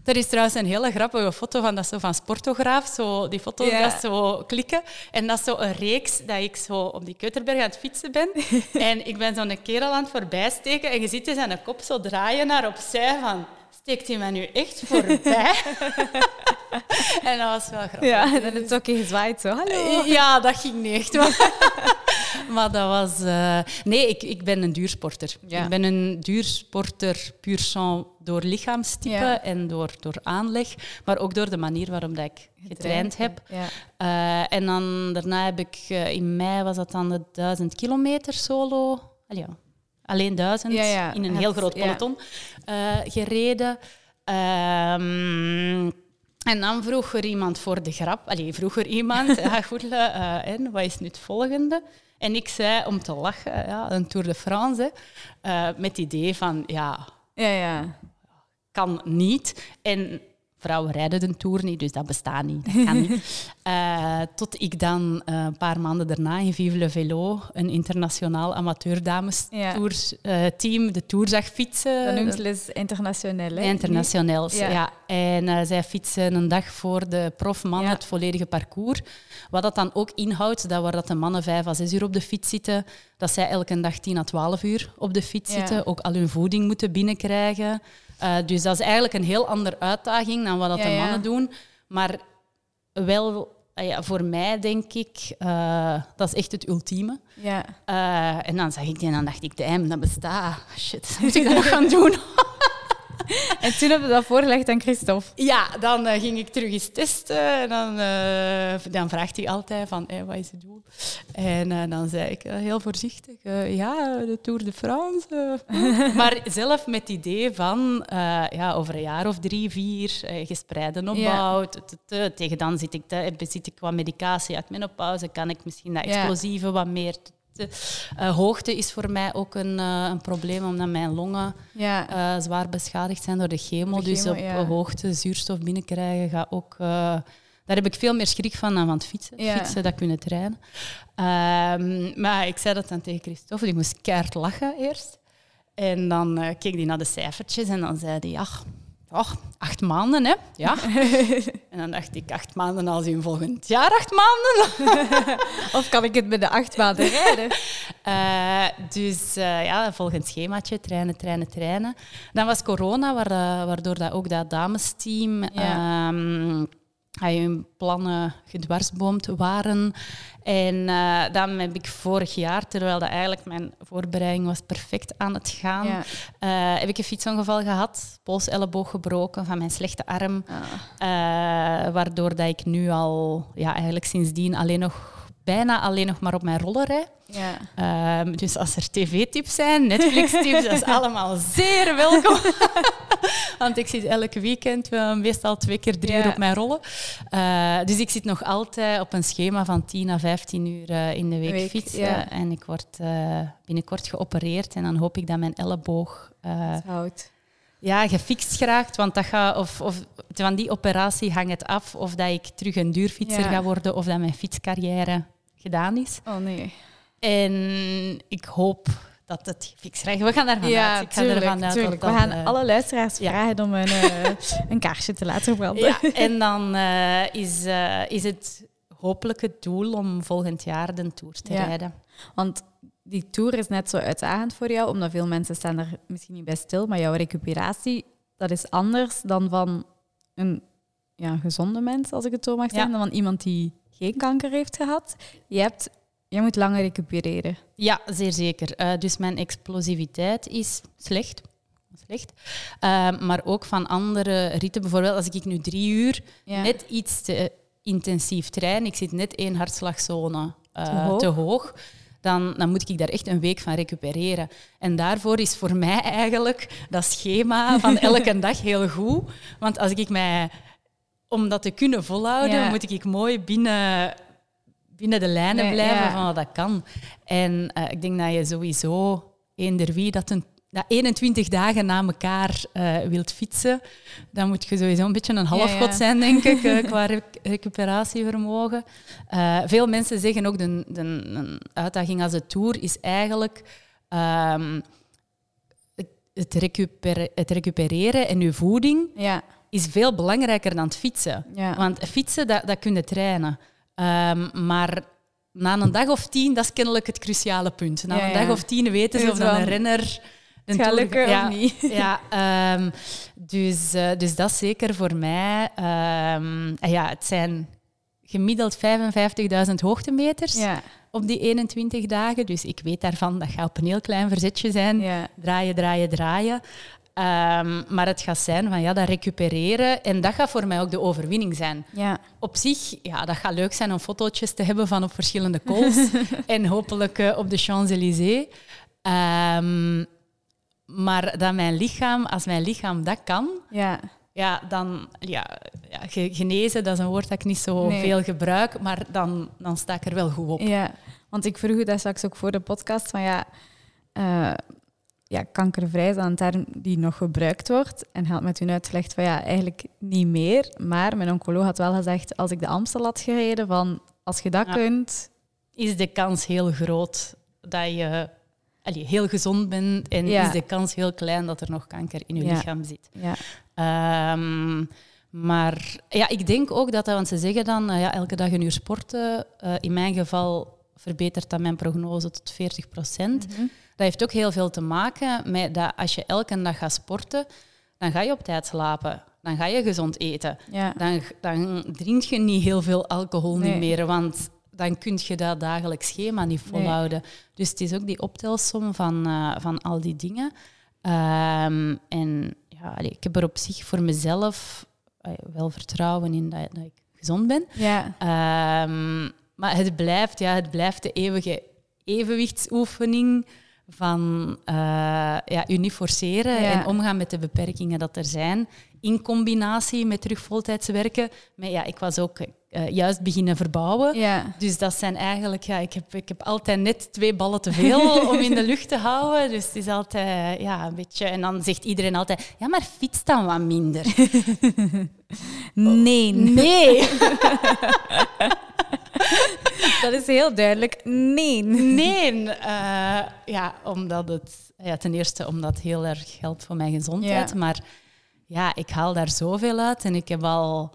er is trouwens een hele grappige foto van dat zo van Sportograaf, zo die foto's dat zo klikken. En dat is zo een reeks dat ik zo op die Keuterberg aan het fietsen ben. en ik ben zo'n kerel aan het voorbijsteken en je ziet dus zijn kop zo draaien naar opzij van steekt hij mij nu echt voorbij? en dat was wel grappig. Ja, en dan is het ook gezwaaid zo. Hallo. Ja, dat ging niet echt. maar dat was... Uh... Nee, ik, ik ben een duursporter. Ik ben een duursporter puur sang door lichaamstype ja. en door, door aanleg, maar ook door de manier waarop dat ik getraind heb. Ja. Uh, en dan daarna heb ik... Uh, in mei was dat dan de 1000 kilometer solo. Allee, alleen duizend ja, ja. in een heel groot peloton ja. uh, gereden. Um, en dan vroeg er iemand voor de grap, allee, vroeg er iemand, ja, goed, uh, en wat is nu het volgende? En ik zei om te lachen, ja, een Tour de France, uh, met het idee van, ja, ja, ja, kan niet. En vrouwen rijden de Tour niet, dus dat bestaat niet. Dat kan niet. Uh, tot ik dan uh, een paar maanden daarna in Vive le Velo, een internationaal amateurdames-team, ja. uh, de Tour zag fietsen. Dat noemt Les. Internationels, ja. ja. En zij fietsen een dag voor de profman het volledige parcours. Wat dat dan ook inhoudt, dat waar dat de mannen vijf à zes uur op de fiets zitten, dat zij elke dag 10 à 12 uur op de fiets zitten, ook al hun voeding moeten binnenkrijgen. Uh, dus dat is eigenlijk een heel andere uitdaging dan wat dat ja, de mannen ja. doen. Maar wel, uh, ja, voor mij denk ik, uh, dat is echt het ultieme. Ja. en dan zag ik die en dan dacht ik, damn, dat bestaat. Shit, moet ik dat nog gaan doen? En toen hebben we dat voorgelegd aan Christophe. Ja, dan uh, ging ik terug eens testen. En dan, uh, dan vraagt hij altijd van, hey, wat is het doel? En uh, dan zei ik heel voorzichtig, ja, de Tour de France. maar zelf met het idee van, ja, over een jaar of drie, vier, gespreide opbouw. Ja. Tegen dan zit ik, zit ik qua medicatie uit menopauze, kan ik misschien dat explosieve wat meer uh, hoogte is voor mij ook een, uh, een probleem, omdat mijn longen ja. uh, zwaar beschadigd zijn door de chemo. De dus op ja. hoogte zuurstof binnenkrijgen gaat ook... daar heb ik veel meer schrik van dan van het fietsen. Ja. Fietsen, dat kunnen trainen. Um, maar ik zei dat dan tegen Christophe, die moest keihard lachen eerst. En dan keek hij naar de cijfertjes en dan zei hij, ach, oh, acht maanden, hè? Ja. en dan dacht ik, acht maanden als in volgend jaar acht maanden. of kan ik het met de acht maanden rijden? Uh, dus uh, ja, volgend schemaatje, trainen, trainen, trainen. Dan was corona, waardoor dat ook dat damesteam... Ja. Um, hun plannen gedwarsboomd waren. En uh, dan heb ik vorig jaar, terwijl dat eigenlijk mijn voorbereiding was perfect aan het gaan, ja. uh, heb ik een fietsongeval gehad, pols-elleboog gebroken van mijn slechte arm, ah. uh, waardoor dat ik nu al ja, eigenlijk sindsdien alleen nog bijna alleen nog maar op mijn roller rijd. Ja. Um, dus als er tv-tips zijn, Netflix-tips, dat is allemaal zeer welkom. Want ik zit elk weekend wel meestal twee keer drie ja. uur op mijn rollen. Uh, dus ik zit nog altijd op een schema van 10 à 15 uur uh, in de week, week fietsen. Ja. En ik word binnenkort geopereerd en dan hoop ik dat mijn elleboog... houdt ja, gefixt geraakt. Want dat gaat, of, of, van die operatie hangt het af of dat ik terug een duurfietser ga worden of dat mijn fietscarrière gedaan is. Oh nee. En ik hoop dat het gefixt krijgt. We gaan daarvan ja, uit. Ik tuurlijk, ga ervan uit dat We gaan eh, alle luisteraars ja. vragen om een, eh, een kaarsje te laten branden. Ja, en dan eh, is, is het hopelijk het doel om volgend jaar de Tour te Ja. rijden. Want die tour is net zo uitdagend voor jou, omdat veel mensen staan er misschien niet bij stil, maar jouw recuperatie, dat is anders dan van een ja, gezonde mens, als ik het zo mag zeggen, dan van iemand die geen kanker heeft gehad. Je, hebt, je moet langer recupereren. Ja, zeer zeker. Eh, dus mijn explosiviteit is slecht. slecht. Eh, maar ook van andere ritten. Bijvoorbeeld als ik nu drie uur Ja. net iets te intensief train, ik zit net één hartslagzone eh, Te hoog. te hoog, dan, dan moet ik daar echt een week van recupereren. En daarvoor is voor mij eigenlijk dat schema van elke dag heel goed. Want als ik mij, om dat te kunnen volhouden, Ja. moet ik mooi binnen, binnen de lijnen Nee, blijven ja. van wat dat kan. En eh, ik denk dat je sowieso eender wie dat een dat 21 dagen na elkaar eh, wilt fietsen, dan moet je sowieso een beetje een halfgod Ja, zijn, denk ik, eh, qua rec- recuperatievermogen. Veel mensen zeggen ook, de, de, een uitdaging als de Tour is eigenlijk het, het, recuper- het recupereren en je voeding Ja, is veel belangrijker dan het fietsen. ja. Want fietsen, dat, dat kun je trainen. Ehm, maar na een dag of tien, dat is kennelijk het cruciale punt. Na een ja. dag of tien weten ze of een renner... een gaat lukken of niet. Ja, ehm, dus, eh, dus dat is zeker voor mij. ehm, ja, het zijn gemiddeld 55.000 hoogtemeters op die 21 dagen. Dus ik weet daarvan, dat gaat op een heel klein verzetje zijn draaien, draaien, draaien. Ehm, maar het gaat zijn van ja, dat recupereren. En dat gaat voor mij ook de overwinning zijn. ja. Op zich, ja, dat gaat leuk zijn om fotootjes te hebben van op verschillende calls. en hopelijk eh, op de Champs-Élysées. Ehm, maar dat mijn lichaam, als mijn lichaam dat kan, ja. ja, dan ja, ja, ge- genezen, dat is een woord dat ik niet zo Nee. veel gebruik, maar dan, dan sta ik er wel goed op. Ja, want ik vroeg u dat straks ook voor de podcast van ja, eh, ja kankervrij is dan een term die nog gebruikt wordt. En hij had met u uitgelegd van ja, eigenlijk niet meer. Maar mijn oncoloog had wel gezegd, als ik de Amstel had gereden, van als je dat Ja. kunt, is de kans heel groot dat je allee, heel gezond bent en Ja. is de kans heel klein dat er nog kanker in je Ja. lichaam zit. ja, Ehm, maar ja, ik denk ook dat, dat want ze zeggen dan eh, ja, elke dag een uur sporten. Eh, in mijn geval verbetert dat mijn prognose tot 40 procent. Mhm. Dat heeft ook heel veel te maken met dat als je elke dag gaat sporten, dan ga je op tijd slapen. Dan ga je gezond eten ja, dan, dan drink je niet heel veel alcohol Nee. niet meer, want dan kun je dat dagelijks schema niet Nee. volhouden. Dus het is ook die optelsom van, eh, van al die dingen. Ehm, en ja, allee, ik heb er op zich voor mezelf wel vertrouwen in dat, dat ik gezond ben. ja, Ehm, maar het blijft, ja, het blijft de eeuwige evenwichtsoefening van ja, je niet forceren Ja. en omgaan met de beperkingen dat er zijn. In combinatie met terug voltijds werken. Maar ja, ik was ook eh, juist beginnen verbouwen. ja. Dus dat zijn eigenlijk, ja, ik heb, ik heb altijd net twee ballen te veel om in de lucht te houden. Dus het is altijd, ja, een beetje. En dan zegt iedereen altijd, ja, maar fiets dan wat minder. Nee, Nee, dat is heel duidelijk. Nee. nee. eh, ja, omdat het, ja, ten eerste omdat het heel erg helpt voor mijn gezondheid. Ja. Maar ja, ik haal daar zoveel uit en ik heb al.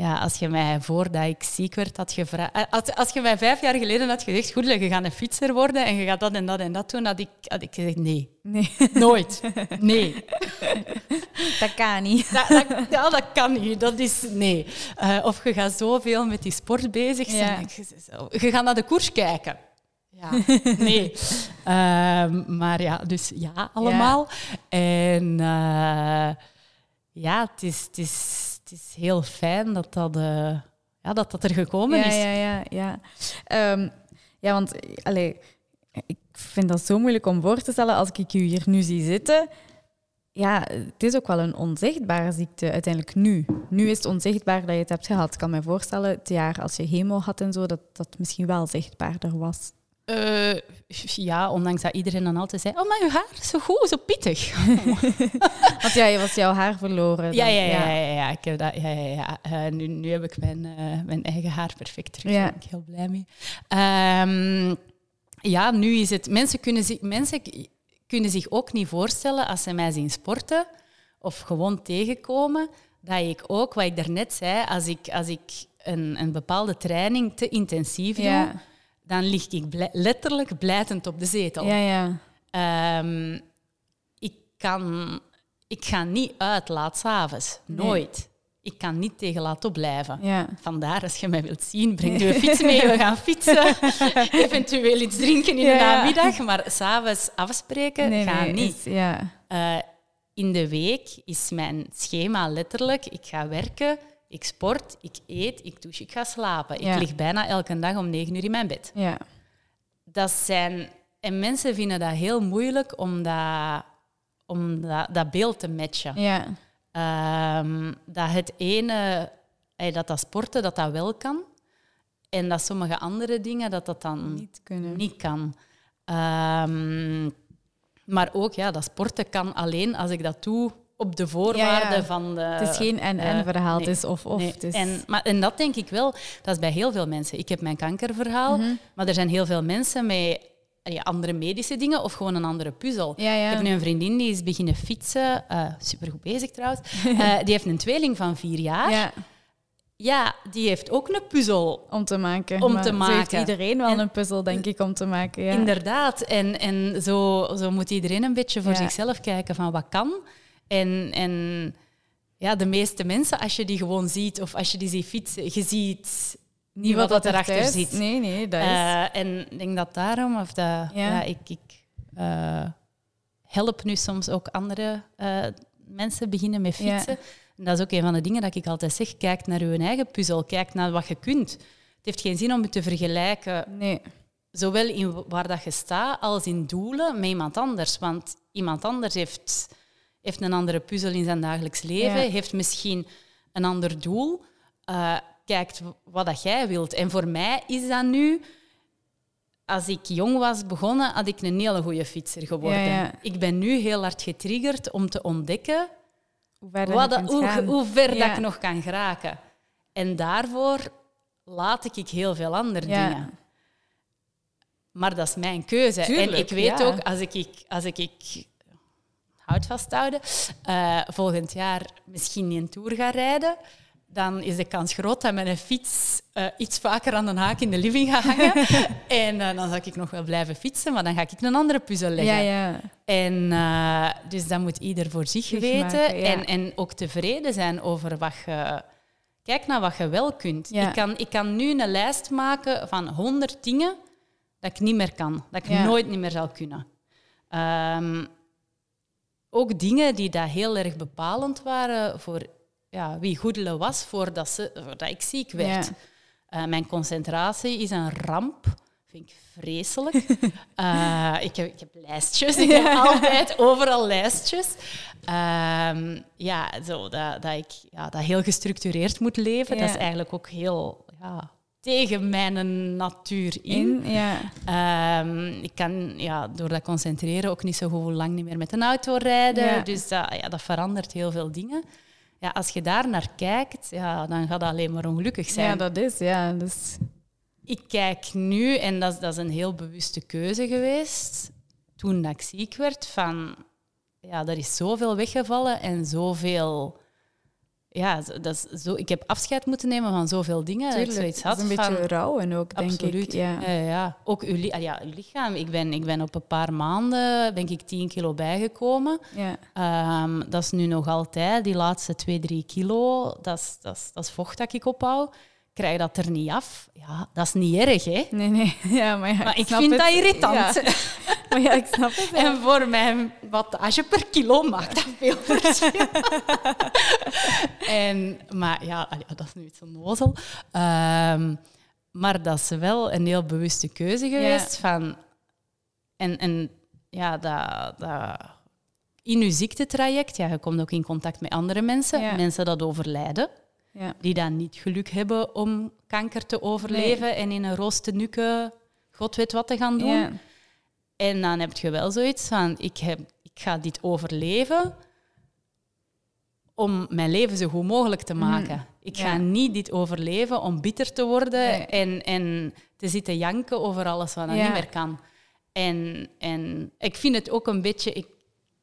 Ja, als je mij voordat ik ziek werd had gevraagd... eh, Als, als je mij vijf jaar geleden had gezegd, goed, je gaat een fietser worden en je gaat dat en dat en dat doen, had ik, had ik gezegd, nee. Nee, Nooit. Nee. dat kan niet. Dat, dat, ja, dat kan niet. Dat is... Nee. Eh, of je gaat zoveel met die sport bezig zijn. Ja. Je, je gaat naar de koers kijken. Ja, nee. Ehm, maar ja, dus ja, allemaal. En eh, ja, het is, het, is, het is heel fijn dat dat, eh, ja, dat, dat er gekomen ja, is. Ja, ja, ja. Ehm, ja, want allee, ik vind dat zo moeilijk om voor te stellen als ik u hier nu zie zitten. Ja, het is ook wel een onzichtbare ziekte uiteindelijk nu. Nu is het onzichtbaar dat je het hebt gehad. Ik kan me voorstellen, het jaar als je chemo had en zo, dat dat misschien wel zichtbaarder was. Eh, ja, ondanks dat iedereen dan altijd zei, oh, maar uw haar is zo goed, zo pittig. Want ja, je was jouw haar verloren. Ja, ja, ja, ja, ja, ik heb dat, ja, ja, ja. Eh, nu, nu heb ik mijn, eh, mijn eigen haar perfect terug. Daar ben ik heel blij mee. Ehm, ja, nu is het... Mensen kunnen, zich, mensen kunnen zich ook niet voorstellen als ze mij zien sporten of gewoon tegenkomen, dat ik ook, wat ik daarnet zei, als ik, als ik een, een bepaalde training te intensief doe, dan lig ik letterlijk blijtend op de zetel. Ja, ja. Ehm, ik, kan, ik ga niet uit laat s'avonds. Nooit. Ik kan niet tegen laat opblijven. Ja. Vandaar, als je mij wilt zien, breng je fiets mee. We gaan fietsen. Eventueel iets drinken in de namiddag. Maar s'avonds afspreken nee, gaat niet. ja. Uh, in de week is mijn schema letterlijk: ik ga werken, ik sport, ik eet, ik douche, ik ga slapen. Ik lig bijna elke dag om negen uur in mijn bed. Ja. Dat zijn, en mensen vinden dat heel moeilijk om dat, om dat, dat beeld te matchen. Ja. Um, dat het ene, dat dat sporten, dat dat wel kan. En dat sommige andere dingen, dat dat dan niet, kunnen. niet kan. Um, maar ook ja, dat sporten kan alleen als ik dat doe op de voorwaarden van de... Het is geen en-en-verhaal, het is of-of. Nee. En, maar, en dat denk ik wel, dat is bij heel veel mensen. Ik heb mijn kankerverhaal, mhm. maar er zijn heel veel mensen met ja, andere medische dingen of gewoon een andere puzzel. Ja, ja. Ik heb nu een vriendin die is beginnen fietsen, uh, supergoed bezig trouwens. Uh, die heeft een tweeling van vier jaar. Ja. Ja, die heeft ook een puzzel om te maken. Om te maken. heeft iedereen wel een puzzel, denk ik, om te maken. Ja. Inderdaad. En, en zo, zo moet iedereen een beetje voor zichzelf kijken van wat kan. En, en ja, de meeste mensen, als je die gewoon ziet of als je die ziet fietsen, je ziet niet wat, wat erachter zit. Nee, nee, dat is... Uh, en ik denk dat daarom, of dat, ja. ik, ik uh, help nu soms ook andere uh, mensen beginnen met fietsen. En dat is ook een van de dingen dat ik altijd zeg. Kijk naar je eigen puzzel, kijk naar wat je kunt. Het heeft geen zin om je te vergelijken, nee. zowel in waar dat je staat als in doelen met iemand anders. Want iemand anders heeft, heeft een andere puzzel in zijn dagelijks leven, heeft misschien een ander doel, uh, kijkt wat dat jij wilt. En voor mij is dat nu als ik jong was begonnen, had ik een hele goede fietser geworden. Ik ben nu heel hard getriggerd om te ontdekken hoe ver, Wat, hoe, hoe ver dat ik nog kan geraken. En daarvoor laat ik heel veel andere dingen. Maar dat is mijn keuze. en ik weet ook, als ik, als ik, ik houd vasthouden, uh, volgend jaar misschien een tour ga rijden, dan is de kans groot dat mijn fiets uh, iets vaker aan de haak in de living gaat hangen. en uh, dan zal ik nog wel blijven fietsen, maar dan ga ik een andere puzzel leggen. Ja, ja. En uh, dus dat moet ieder voor zich, weten. en, en ook tevreden zijn over wat je... Kijk naar wat je wel kunt. Ik, kan, ik kan nu een lijst maken van honderd dingen dat ik niet meer kan. Dat ik nooit niet meer zal kunnen. Um, ook dingen die dat heel erg bepalend waren voor ja, wie Goedele was voordat, ze, voordat ik ziek werd. Uh, mijn concentratie is een ramp. Vind ik vreselijk. uh, ik, heb, ik heb lijstjes. Ik heb altijd overal lijstjes. Uh, ja, zo, dat, dat ik ja, dat heel gestructureerd moet leven. Dat is eigenlijk ook heel ja, tegen mijn natuur in. in ja. Ehm, ik kan ja, door dat concentreren ook niet zo goed lang niet meer met een auto rijden. Dus dat, ja, dat verandert heel veel dingen ja, als je daar naar kijkt, ja, dan gaat dat alleen maar ongelukkig zijn. Ja, dat is, ja. Dus... Ik kijk nu, en dat, dat is een heel bewuste keuze geweest, toen dat ik ziek werd, van ja, er is zoveel weggevallen en zoveel ja, dat is zo, ik heb afscheid moeten nemen van zoveel dingen. Tuurlijk, dat ik zoiets had is een van, beetje rouwen ook, denk absoluut, ik. Ja. Ja, ja. Ook uw, ah, ja, uw lichaam. Ik ben, ik ben op een paar maanden denk ik 10 kilo bijgekomen. Ja. Um, dat is nu nog altijd, die laatste 2, 3 kilo. Dat is, dat, is, dat is vocht dat ik ophoud. Krijg dat er niet af. Ja, dat is niet erg, hè? Nee, nee. Ja, maar, ja, maar ik, vind het. dat irritant. Ja. Maar ja, ik snap het. En voor mijn wattage per kilo maakt dat veel verschil. en, maar ja, dat is nu iets onnozel. Um, maar dat is wel een heel bewuste keuze geweest. Van, en, en ja, dat, dat, in je ziektetraject, ja, je komt ook in contact met andere mensen, mensen dat overlijden. Ja. Die dan niet geluk hebben om kanker te overleven en in een roos te nukken, god weet wat te gaan doen. En dan heb je wel zoiets van, ik, heb, ik ga dit overleven om mijn leven zo goed mogelijk te mhm. maken. Ik ga niet dit overleven om bitter te worden en, en te zitten janken over alles wat ik niet meer kan. En, en ik vind het ook een beetje, ik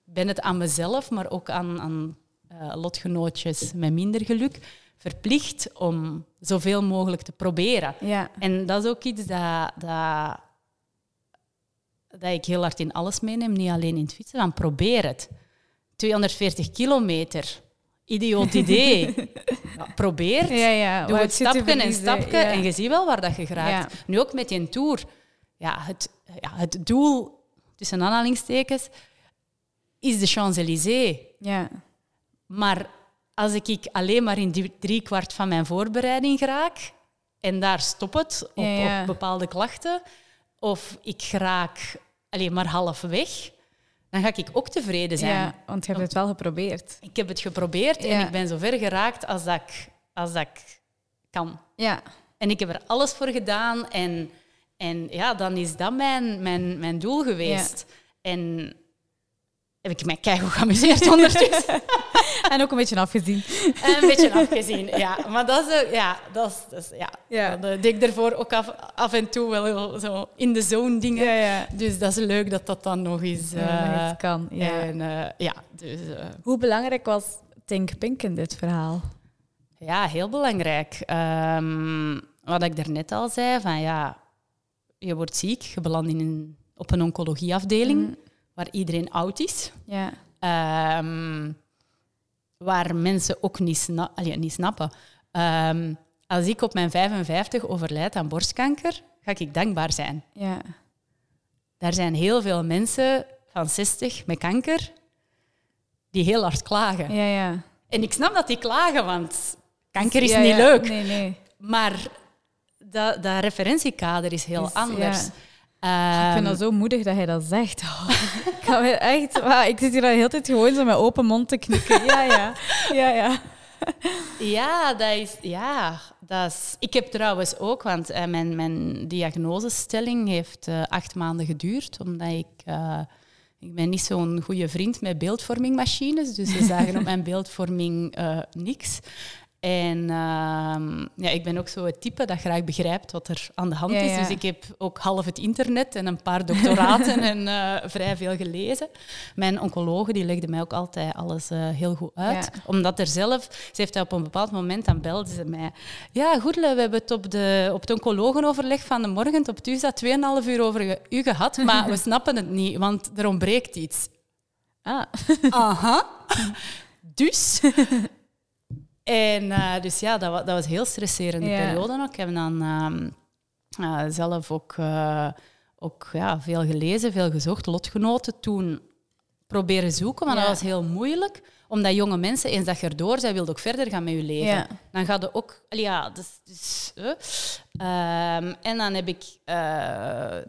ben het aan mezelf, maar ook aan, aan uh, lotgenootjes met minder geluk, verplicht om zoveel mogelijk te proberen. Ja. En dat is ook iets dat, dat, dat ik heel hard in alles meeneem, niet alleen in het fietsen, van probeer het. 240 kilometer, idioot idee. ja, probeer Ja, ja. Doe het stapje en stapje en je ziet wel waar dat je geraakt. Nu ook met die tour. Ja, het, ja, het doel, tussen aanhalingstekens, is de Champs-Élysées. Ja. Maar als ik ik alleen maar in die driekwart van mijn voorbereiding geraak en daar stop het op, op bepaalde klachten, of ik raak alleen maar halfweg, dan ga ik ook tevreden zijn. ja, want je hebt het wel geprobeerd. Ik heb het geprobeerd en ik ben zo ver geraakt als dat ik, als dat ik kan. Ja. En ik heb er alles voor gedaan. En, en ja, dan is dat mijn, mijn, mijn doel geweest. En heb ik mij keihard geamuseerd ondertussen. En ook een beetje afgezien. en een beetje afgezien, ja. Maar dat is... eh, Ja, dat is, dat is- ja. Ja. Dan eh, deed ik ervoor ook af, af en toe wel heel zo in de zone dingen. Ja, ja. Dus dat is leuk dat dat dan nog eens... Eh, dat kan. Ja. En eh, ja, dus... eh, Hoe belangrijk was Think Pink in dit verhaal? Ja, heel belangrijk. Ehm, wat ik daarnet al zei, van ja, je wordt ziek, je belandt in een, op een oncologieafdeling waar iedereen oud is. Ja. Ehm, waar mensen ook niet, sna allee, niet snappen. Ehm, als ik op mijn 55 overlijd aan borstkanker, ga ik dankbaar zijn. Ja. Daar zijn heel veel mensen van 60 met kanker die heel hard klagen. Ja, ja. En ik snap dat die klagen, want kanker is Ja, niet leuk. Nee, nee. Maar dat, dat referentiekader is heel Is- anders. Ehm, Ik vind dat zo moedig dat hij dat zegt. Oh, ik, echt, ik zit hier de hele tijd gewoon zo met open mond te knikken. Ja, ja. ja, ja. ja, dat is, ja, dat is... Ik heb trouwens ook, want eh, mijn, mijn diagnosestelling heeft eh, acht maanden geduurd, omdat ik... eh, ik ben niet zo'n goede vriend met beeldvormingmachines, dus ze zagen op mijn beeldvorming niks. En ehm, ja, ik ben ook zo het type dat graag begrijpt wat er aan de hand Ja, is. ja. Dus ik heb ook half het internet en een paar doctoraten en eh, vrij veel gelezen. Mijn oncologe die legde mij ook altijd alles eh, heel goed uit. Ja. Omdat er zelf, ze heeft op een bepaald moment, dan belde ze mij. Ja, goed, we hebben het op, de, op het oncoloogenoverleg van de morgen op Tuesday 2,5 uur over u gehad, maar we snappen het niet, want er ontbreekt iets. Ah. Aha. Dus. En eh, dus ja, dat was, dat was een heel stresserende Ja. periode ook. Ik heb dan ehm, eh, zelf ook, eh, ook ja, veel gelezen, veel gezocht. Lotgenoten toen proberen zoeken, maar Ja. dat was heel moeilijk. Omdat jonge mensen, eens dat je erdoor zij wilden ook verder gaan met je leven. Ja. Dan gaat je ook... Ja, dus, dus, en dan heb ik,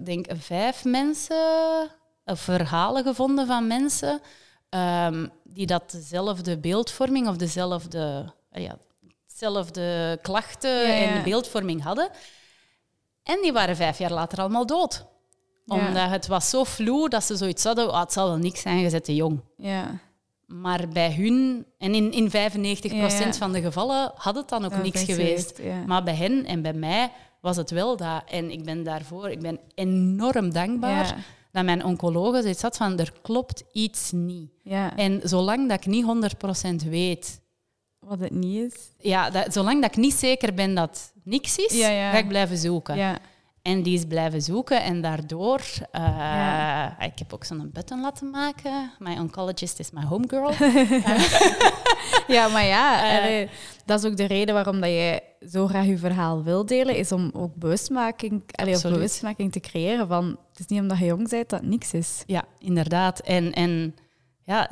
denk vijf mensen, of verhalen gevonden van mensen ehm, die dat dezelfde beeldvorming of dezelfde, ja, dezelfde klachten Ja, en beeldvorming hadden. En die waren vijf jaar later allemaal dood. Omdat het was zo vloe dat ze zoiets hadden, "Ah, het zal wel niks zijn, je te jong. Ja. Maar bij hun, en in, in 95% Ja, ja. van de gevallen had het dan ook Dat niks geweest. Maar bij hen en bij mij was het wel dat. En ik ben daarvoor ik ben enorm dankbaar dat mijn oncologe zoiets had van er klopt iets niet. Ja. En zolang dat ik niet 100% weet, Wat het niet is. ja, dat, zolang dat ik niet zeker ben dat het niks is, Ja, ja. ga ik blijven zoeken. Ja. En die is blijven zoeken en daardoor... eh. Ik heb ook zo'n button laten maken. My oncologist is my homegirl. ja, maar ja, Eh. dat is ook de reden waarom dat je zo graag je verhaal wil delen, is om ook bewustmaking, allee, of bewustmaking te creëren van het is niet omdat je jong bent dat het niks is. Ja, inderdaad. En, en ja,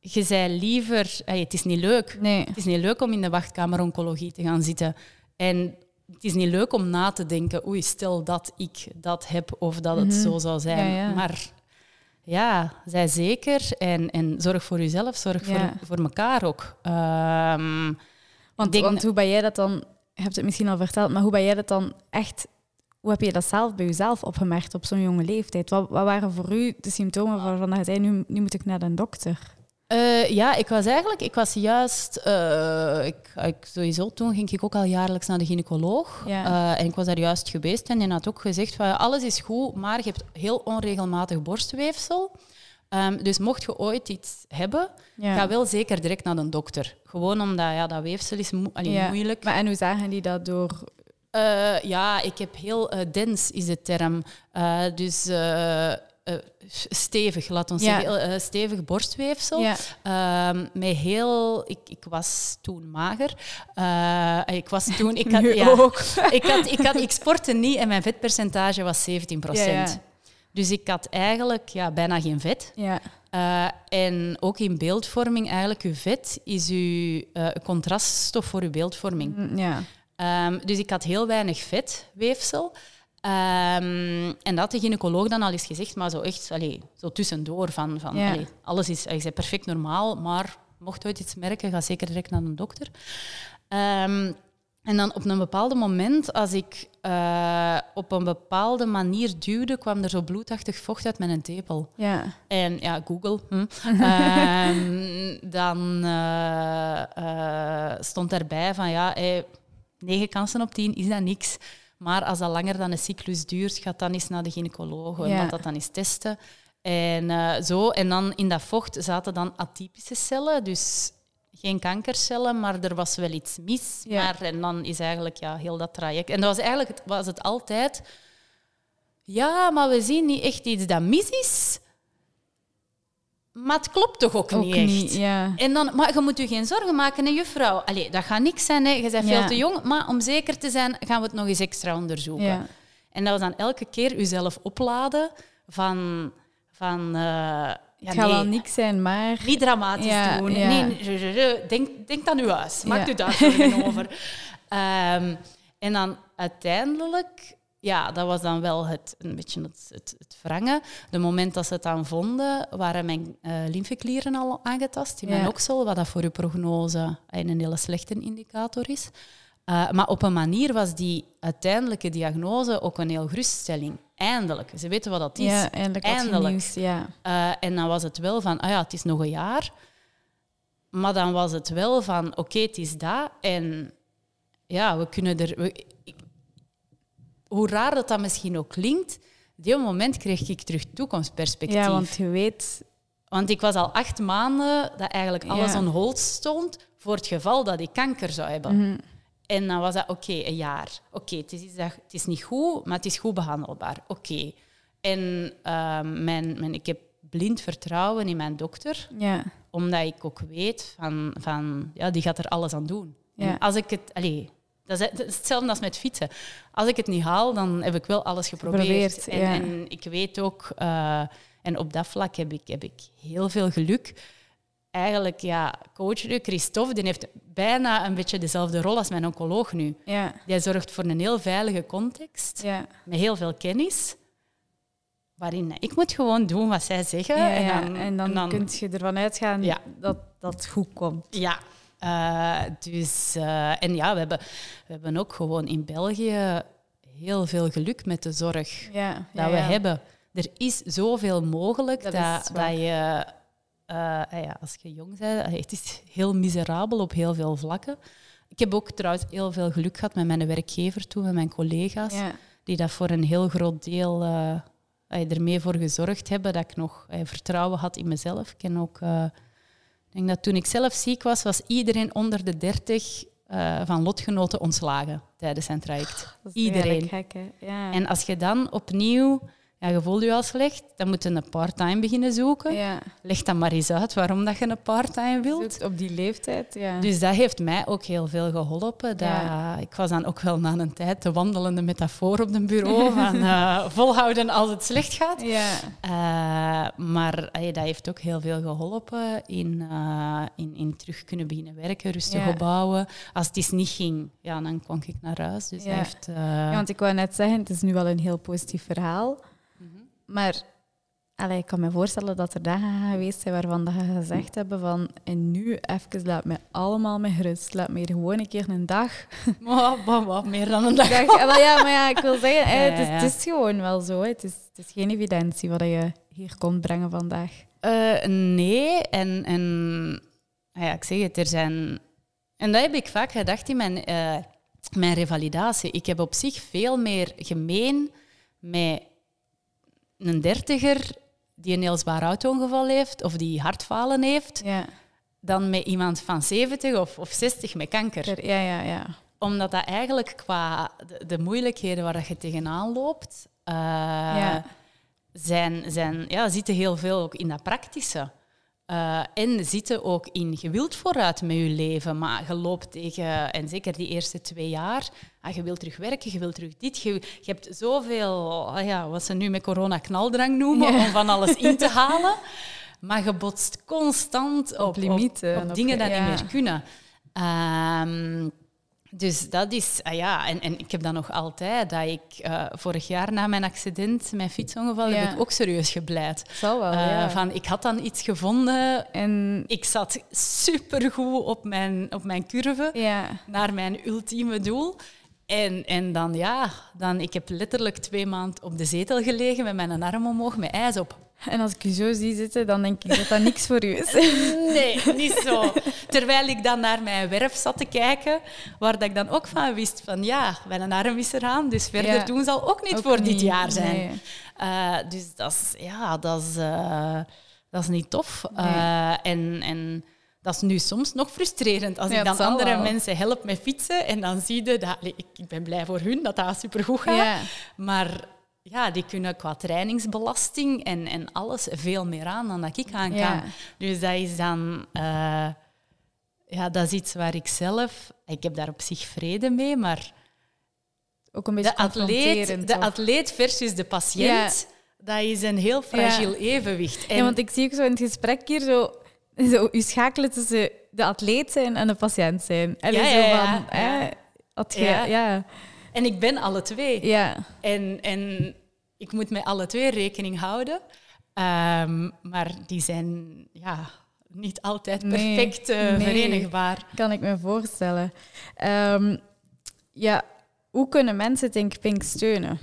je zei liever... het is niet leuk. Nee. Het is niet leuk om in de wachtkamer oncologie te gaan zitten. En het is niet leuk om na te denken, oei, stel dat ik dat heb of dat het zo zou zijn. Mhm. Ja, ja. Maar ja, zij zeker. En, en zorg voor jezelf, zorg Ja. voor, voor elkaar ook. Ehm, Want, denk- want hoe ben jij dat dan, je hebt het misschien al verteld, maar hoe ben jij dat dan echt, hoe heb je dat zelf bij jezelf opgemerkt op zo'n jonge leeftijd? Wat, wat waren voor u de symptomen waarvan je zei, nu, nu moet ik naar de dokter? Uh, ja, ik was eigenlijk, ik was juist, uh, ik, ik, sowieso toen ging ik ook al jaarlijks naar de gynaecoloog. Ja. Uh, en ik was daar juist geweest en die had ook gezegd van alles is goed, maar je hebt heel onregelmatig borstweefsel. Um, dus mocht je ooit iets hebben, ga wel zeker direct naar de dokter. Gewoon omdat ja, dat weefsel is mo allee, ja. moeilijk. Maar en hoe zagen die dat door ja, ik heb heel uh, dens is de term. Uh, dus uh, stevig, laat ons zeggen, stevig borstweefsel. Ja. Um, met heel, ik, ik was toen mager. ik was toen, ik had, ja, ook. ik, had, ik, had, ik sportte niet en mijn vetpercentage was 17 procent. Dus ik had eigenlijk ja, bijna geen vet. Ja. Uh, en ook in beeldvorming, eigenlijk, uw vet is uw uh, contraststof voor uw beeldvorming. Mm, ja. Um, dus ik had heel weinig vetweefsel. Um, en dat de gynaecoloog dan al eens gezegd, maar zo echt allee, zo tussendoor. Van, van, allee, alles is, is perfect normaal, maar mocht ooit iets merken, ga zeker direct naar een dokter. Um, en dan op een bepaald moment, als ik uh, op een bepaalde manier duwde, kwam er zo bloedachtig vocht uit mijn tepel. Ja. En ja, Google. Hm. um, dan uh, uh, stond erbij van ja, hey, 9 kansen op 10 is dat niks. Maar als dat langer dan een cyclus duurt, gaat dan eens naar de gynaecoloog en ja. dat dan eens testen. En uh, zo. En dan in dat vocht zaten dan atypische cellen, dus geen kankercellen, maar er was wel iets mis. Ja. Maar, en dan is eigenlijk ja, heel dat traject. En dat was eigenlijk was het altijd. Ja, maar we zien niet echt iets dat mis is. Maar het klopt toch ook, niet echt? ja. en dan, maar je moet je geen zorgen maken, hè, juffrouw. Allee, dat gaat niks zijn, hè. je bent veel te jong. Maar om zeker te zijn, gaan we het nog eens extra onderzoeken. Ja. En dat was dan elke keer jezelf opladen van... van uh, ja, het gaat wel niks zijn, maar... Niet dramatisch doen. Nee, denk, denk aan uw huis. Maak u daar zorgen over. Um, en dan uiteindelijk ja, dat was dan wel het, een beetje het, het, het wrangen. De moment dat ze het dan vonden, waren mijn uh, lymfeklieren al aangetast in mijn oksel, wat dat voor uw prognose een hele slechte indicator is. Uh, maar op een manier was die uiteindelijke diagnose ook een heel geruststelling. Eindelijk. Ze weten wat dat is. Ja, eindelijk. eindelijk. Nieuws, ja. Uh, en dan was het wel van, ah ja, het is nog een jaar. Maar dan was het wel van, oké, okay, het is dat. En ja, we kunnen er... We, hoe raar dat dat misschien ook klinkt, op die moment kreeg ik terug toekomstperspectief. Ja, want je weet... Want ik was al acht maanden dat eigenlijk alles on hold stond voor het geval dat ik kanker zou hebben. Mhm. En dan was dat oké, een jaar. Oké, het, is, het is niet goed, maar het is goed behandelbaar. Oké. En ehm, mijn, mijn, ik heb blind vertrouwen in mijn dokter, ja. omdat ik ook weet van, van ja, die gaat er alles aan doen. Ja. als ik het, allez, dat is, hetzelfde als met fietsen. Als ik het niet haal, dan heb ik wel alles geprobeerd. en, en, ik weet ook, uh, en op dat vlak heb ik, heb ik heel veel geluk. Eigenlijk, ja, coach Christophe, die heeft bijna een beetje dezelfde rol als mijn oncoloog nu. Ja. Die zorgt voor een heel veilige context, ja. met heel veel kennis waarin ik moet gewoon doen wat zij zeggen. Ja, en dan, en dan, en dan kun je ervan uitgaan dat dat goed komt. Ja, uh, dus, uh, en ja, we hebben, we hebben ook gewoon in België heel veel geluk met de zorg ja, dat we hebben. Er is zoveel mogelijk dat, dat, dat je, uh, ja, als je jong bent, het is heel miserabel op heel veel vlakken. Ik heb ook trouwens heel veel geluk gehad met mijn werkgever toen, met mijn collega's, die dat voor een heel groot deel ermee voor gezorgd hebben dat ik nog vertrouwen had in mezelf. Ik ken ook ik denk dat toen ik zelf ziek was, was iedereen onder de 30 uh, eh, van lotgenoten ontslagen tijdens zijn traject. iedereen. Gek, ja. En als je dan opnieuw ja, je voelt je al slecht, dan moet je een part-time beginnen zoeken. Ja. Leg dan maar eens uit waarom dat je een part-time wilt. Op die leeftijd, ja. Dus dat heeft mij ook heel veel geholpen. Dat, Ik was dan ook wel na een tijd de wandelende metafoor op het bureau van uh, volhouden als het slecht gaat. Ja. Uh, maar uh, dat heeft ook heel veel geholpen in, in, in terug kunnen beginnen werken, rustig opbouwen. Als het eens niet ging, ja, dan kwam ik naar huis. Dus heeft, ja, want ik wou net zeggen, het is nu wel een heel positief verhaal. Maar allee, ik kan me voorstellen dat er dagen geweest zijn waarvan dat je gezegd hebben van en nu even laat me allemaal met rust. Laat me gewoon een keer een dag. Oh, wat, meer dan een dag. ja, maar ja, ik wil zeggen, het, is, het, is, gewoon wel zo. Het is, het is geen evidentie wat je hier komt brengen vandaag. nee, en, en ja, ik zeg het, er zijn... En dat heb ik vaak gedacht in mijn, mijn revalidatie. Ik heb op zich veel meer gemeen met een dertiger die een heel zwaar auto-ongeval heeft of die hartfalen heeft, ja. dan met iemand van 70 of, of 60 met kanker. Ja, ja, ja. Omdat dat eigenlijk qua de, moeilijkheden waar je tegenaan loopt, uh, ja. zijn, zijn, ja, zitten heel veel ook in dat praktische. Uh, en zitten ook in, je wilt vooruit met je leven, maar je loopt tegen, en zeker die eerste twee jaar, ah, je wilt terug werken, je wilt terug dit. Je, je hebt zoveel, ah ja, wat ze nu met corona knaldrang noemen, om van alles in te halen. Maar je botst constant op, op limieten. Op, dingen die niet meer kunnen. Um, dus dat is, ah ja, en, en ik heb dat nog altijd, dat ik uh, vorig jaar na mijn accident, mijn fietsongeval, heb ik ook serieus gebleid. Zal wel, uh, ja. Van, ik had dan iets gevonden en ik zat supergoed op mijn, op mijn curve ja. naar mijn ultieme doel. En, en dan, ja, dan, ik heb letterlijk twee maanden op de zetel gelegen met mijn arm omhoog, met ijs op. En als ik je zo zie zitten, dan denk ik dat dat niks voor u is. Nee, niet zo. Terwijl ik dan naar mijn werf zat te kijken, waar dat ik dan ook van wist van ja, mijn arm is eraan, dus verder doen zal ook niet voor dit jaar zijn. Uh, dus dat is, ja, dat is, uh, dat is niet tof. Uh, en, en dat is nu soms nog frustrerend als ik dan andere mensen help met fietsen en dan zie je dat... Ik, ik ben blij voor hun dat dat supergoed gaat, maar ja, die kunnen qua trainingsbelasting en, en alles veel meer aan dan dat ik aan kan. Dus dat is dan... Uh, ja, dat is iets waar ik zelf... Ik heb daar op zich vrede mee, maar... Ook een beetje de atleet, de atleet versus de patiënt, dat is een heel fragiel evenwicht. En... Ja, want ik zie ook zo in het gesprek hier zo, zo u schakelen tussen de atleet zijn en de patiënt zijn. En ja, zo van, ja. ja. En ik ben alle twee. Ja. En, en ik moet met alle twee rekening houden. Um, maar die zijn ja, niet altijd perfect nee, uh, verenigbaar. Kan ik me voorstellen. Um, ja, hoe kunnen mensen Think Pink steunen?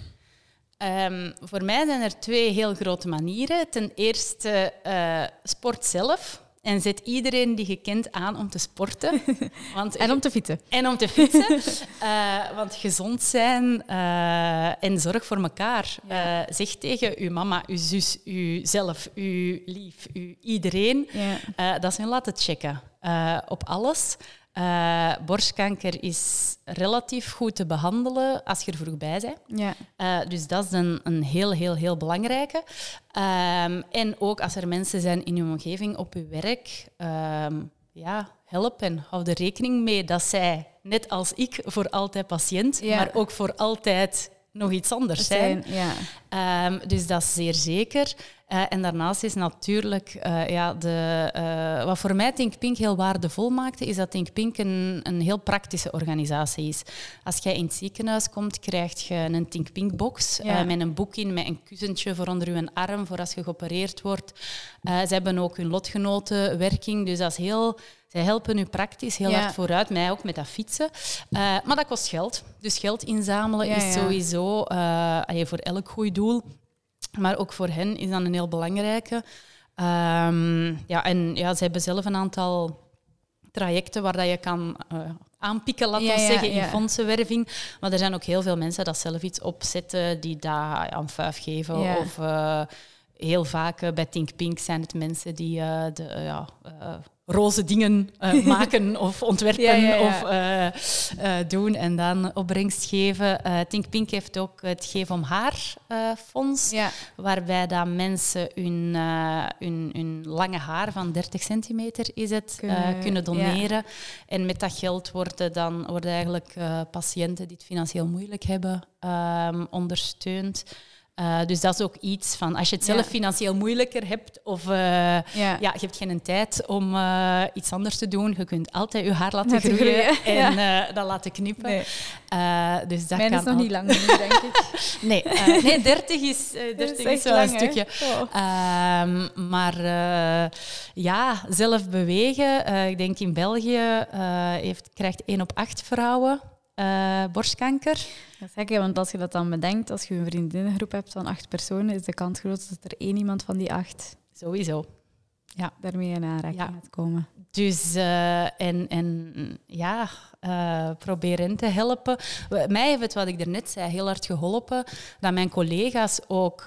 Um, voor mij zijn er twee heel grote manieren. Ten eerste uh, sport zelf. En zet iedereen die je kent aan om te sporten. Want, en om te fietsen. En om te fietsen. uh, want gezond zijn uh, en zorg voor elkaar. Ja. Uh, zeg tegen uw mama, uw zus, uzelf, uw lief, uw iedereen. Ja. dat ze hun laten checken op alles. Uh, borstkanker is relatief goed te behandelen als je er vroeg bij bent. Ja. Uh, dus dat is een, een heel, heel, heel belangrijke. Um, en ook als er mensen zijn in je omgeving op je werk, um, ja, help en hou er rekening mee dat zij, net als ik, voor altijd patiënt, ja. maar ook voor altijd nog iets anders zijn. zijn ja. um, dus dat is zeer zeker. Uh, en daarnaast is natuurlijk, uh, ja, de, uh, wat voor mij Think Pink heel waardevol maakte, is dat Think Pink een, een heel praktische organisatie is. Als jij in het ziekenhuis komt, krijg je een Think Pink box ja. met een boek in, met een kussentje voor onder je arm, voor als je geopereerd wordt. ze hebben ook hun lotgenotenwerking, dus dat is heel... Zij helpen u praktisch heel hard vooruit, mij ook met dat fietsen. maar dat kost geld. Dus geld inzamelen is sowieso voor elk goed doel maar ook voor hen is dat een heel belangrijke. Um, ja, en ja, ze hebben zelf een aantal trajecten waar dat je kan uh, aanpikken, laten we zeggen, in fondsenwerving. Maar er zijn ook heel veel mensen dat zelf iets opzetten die daar aan vijf geven. Of uh, heel vaak uh, bij Think Pink zijn het mensen die de, roze dingen uh, maken of ontwerpen of uh, uh, doen en dan opbrengst geven. Think Pink heeft ook het Geef om Haar fonds, waarbij dat mensen hun, hun, hun, lange haar van 30 centimeter is het, kunnen, kunnen doneren. En met dat geld worden dan worden eigenlijk patiënten die het financieel moeilijk hebben um, ondersteund. Uh, dus dat is ook iets van, als je het zelf financieel moeilijker hebt of uh, ja. ja. je hebt geen tijd om uh, iets anders te doen, je kunt altijd je haar laten groeien en dat laten knippen. Nee. dus dat Mijn kan is nog niet lang genoeg, denk ik. nee, nee, 30 is, 30 is, is wel lang, een stukje. Oh. Um, maar ja, zelf bewegen. ik denk in België heeft, krijgt 1 op 8 vrouwen uh, borstkanker. Dat is gek, want als je dat dan bedenkt, als je een vriendinnengroep hebt van acht personen, is de kans groot dat er één iemand van die acht Sowieso. ja. daarmee in aanraking ja. gaat komen. Dus, uh, en, en ja, uh, proberen te helpen. Mij heeft het, wat ik daarnet zei, heel hard geholpen dat mijn collega's ook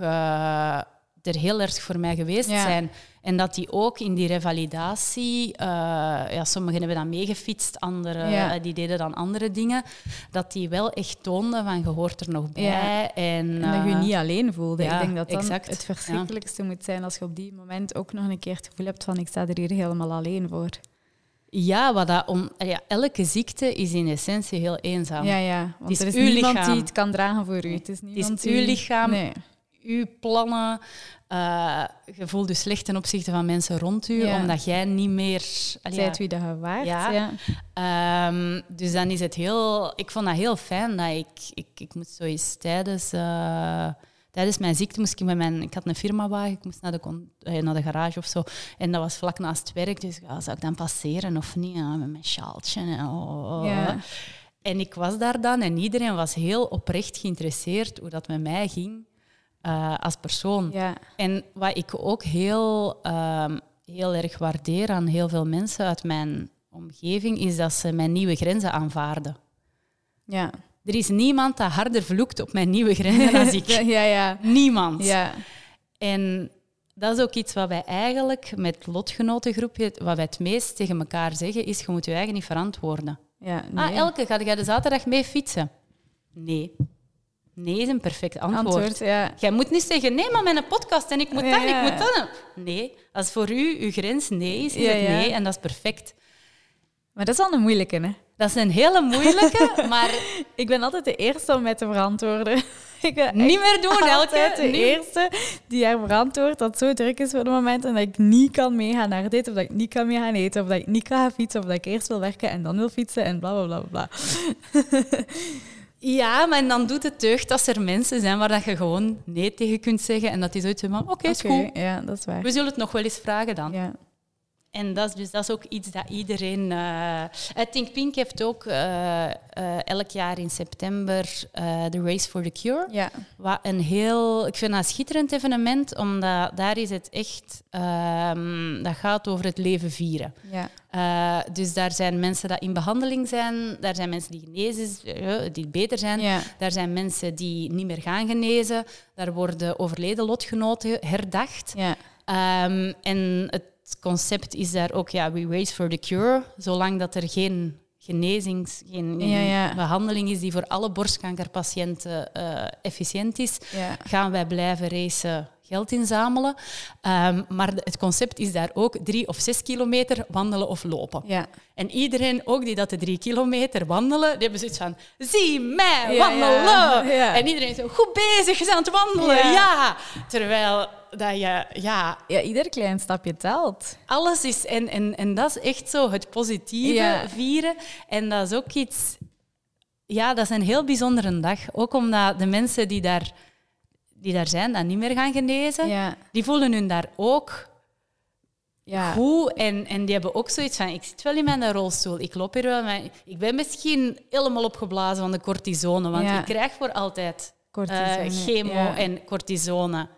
er heel erg voor mij geweest zijn. En dat die ook in die revalidatie, uh, ja, sommigen hebben dan meegefietst, anderen die deden dan andere dingen, dat die wel echt toonden van je hoort er nog bij. Ja. En, en, dat je je niet alleen voelde. ik denk dat dan het verschrikkelijkste moet zijn als je op die moment ook nog een keer het gevoel hebt van ik sta er hier helemaal alleen voor. Ja, wat dat om, ja, elke ziekte is in essentie heel eenzaam. Ja, ja want er is niemand lichaam. die het kan dragen voor u. Het is, niemand het is uw lichaam, nee. Uw plannen. Uh, je voelt je slecht ten opzichte van mensen rond u, omdat jij niet meer... Zijt wie dat je waard. Ja. ja. Um, dus dan is het heel... Ik vond dat heel fijn dat ik... Ik, ik moest zo eens tijdens... Uh, tijdens mijn ziekte moest ik met mijn... Ik had een firmawagen, ik moest naar de, eh, naar de garage of zo. En dat was vlak naast het werk, dus ja, zou ik dan passeren of niet? Ja, met mijn sjaaltje. En, oh, oh. Ja. en ik was daar dan en iedereen was heel oprecht geïnteresseerd hoe dat met mij ging uh, als persoon. Ja. En wat ik ook heel, um, heel erg waardeer aan heel veel mensen uit mijn omgeving, is dat ze mijn nieuwe grenzen aanvaarden. Ja. Er is niemand dat harder vloekt op mijn nieuwe grenzen dan ik. ja, ja. Niemand. Ja. En dat is ook iets wat wij eigenlijk met lotgenotengroepje, wat wij het meest tegen elkaar zeggen, is je moet je eigen niet verantwoorden. Ja, nee. Ah, Elke, ga jij de zaterdag mee fietsen? Nee. Nee is een perfect antwoord. antwoord ja. Jij moet niet zeggen, nee, maar mijn podcast en ik moet dat en ik moet dat. Nee, als voor u uw grens nee is, is het nee en dat is perfect. Maar dat is al een moeilijke, hè? Dat is een hele moeilijke, maar... ik ben altijd de eerste om mij te verantwoorden. ik niet meer doen, elke. de eerste die haar verantwoordt dat het zo druk is voor het moment en dat ik niet kan meegaan naar dit, of dat ik niet kan mee gaan eten, of dat ik niet kan gaan fietsen, of dat ik eerst wil werken en dan wil fietsen en bla bla bla bla. Ja, maar dan doet het deugd als er mensen zijn waar dat je gewoon nee tegen kunt zeggen en dat die zoiets van, oké, okay, is goed. Ja, dat is waar. We zullen het nog wel eens vragen dan. Ja. En dat is, dus dat is ook iets dat iedereen... Uh, Think Pink heeft ook uh, uh, elk jaar in september de Race for the Cure. Ja. Wat een heel... Ik vind dat een schitterend evenement, omdat daar is het echt... Um, dat gaat over het leven vieren. Ja. dus daar zijn mensen die in behandeling zijn, daar zijn mensen die genezen, die beter zijn. Ja. Daar zijn mensen die niet meer gaan genezen. Daar worden overleden lotgenoten herdacht. Ja. Um, en het het concept is daar ook, ja, we race for the cure. Zolang dat er geen genezings, geen, behandeling is die voor alle borstkankerpatiënten uh, efficiënt is, gaan wij blijven racen geld inzamelen. Um, maar het concept is daar ook drie of zes kilometer wandelen of lopen. Ja. En iedereen, ook die dat de drie kilometer wandelen, die hebben zoiets van, zie mij wandelen! En iedereen is zo, goed bezig, je bent aan het wandelen, ja! Terwijl dat je, ja... Ja, ieder klein stapje telt. Alles is... En, en, en dat is echt zo het positieve vieren. En dat is ook iets... Ja, dat is een heel bijzondere dag. Ook omdat de mensen die daar, die daar zijn, dat niet meer gaan genezen, die voelen hun daar ook ja. goed. En, en die hebben ook zoiets van, ik zit wel in mijn rolstoel, ik loop hier wel, maar ik ben misschien helemaal opgeblazen van de cortisone, want ik krijg voor altijd uh, chemo en cortisone.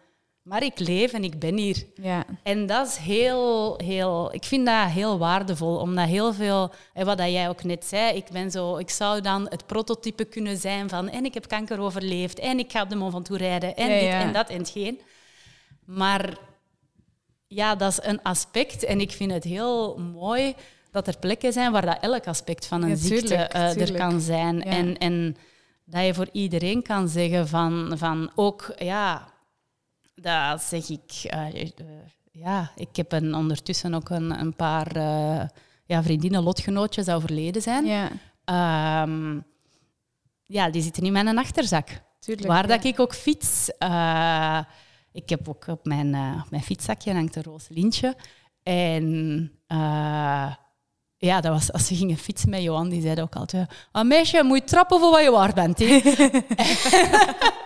Maar ik leef en ik ben hier. Ja. En dat is heel, heel... Ik vind dat heel waardevol, omdat heel veel... En wat dat jij ook net zei, ik ben zo... Ik zou dan het prototype kunnen zijn van... En ik heb kanker overleefd, en ik ga op de Mont Ventoux rijden, en dit en dat en hetgeen. Maar ja, dat is een aspect. En ik vind het heel mooi dat er plekken zijn waar dat elk aspect van een ziekte uh, er kan zijn. En, en dat je voor iedereen kan zeggen van, van ook... Ja, dat zeg ik. Uh, ja, ik heb een, ondertussen ook een, een paar uh, ja, vriendinnen, lotgenootjes die overleden zijn. Ja. Um, ja, die zitten in mijn achterzak. Tuurlijk, Waar dat ik ook fiets. Uh, ik heb ook op mijn, mijn fietszakje hangt een roze lintje. En ja, dat was als we gingen fietsen met Johan, die zei ook altijd... Ah, meisje, je moet trappen voor wat je waard bent.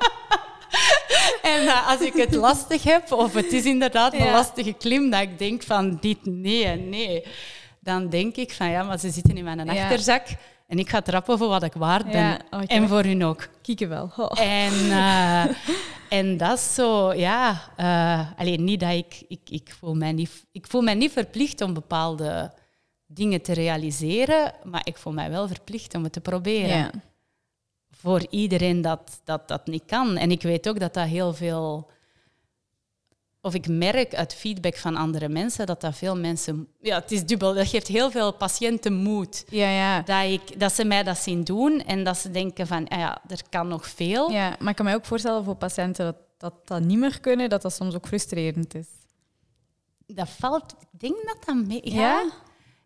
En uh, als ik het lastig heb, of het is inderdaad een lastige klim, dat ik denk van dit nee, nee. Dan denk ik van ja, maar ze zitten in mijn achterzak. En ik ga trappen voor wat ik waard ben. En voor hun ook. Kieken wel. Oh. En, uh, en dat is zo, ja... Uh, alleen niet dat ik... Ik, ik, voel mij niet, ik voel mij niet verplicht om bepaalde dingen te realiseren, maar ik voel mij wel verplicht om het te proberen. Ja. Voor iedereen dat, dat dat niet kan. En ik weet ook dat dat heel veel of ik merk uit feedback van andere mensen dat dat veel mensen... Ja, het is dubbel. Dat geeft heel veel patiënten moed. Ja, ja. Dat, ik, dat ze mij dat zien doen en dat ze denken van, ah ja, er kan nog veel. Ja, maar ik kan me ook voorstellen voor patiënten dat, dat dat niet meer kunnen, dat dat soms ook frustrerend is. Dat valt... Ik denk dat dat mee... Ja?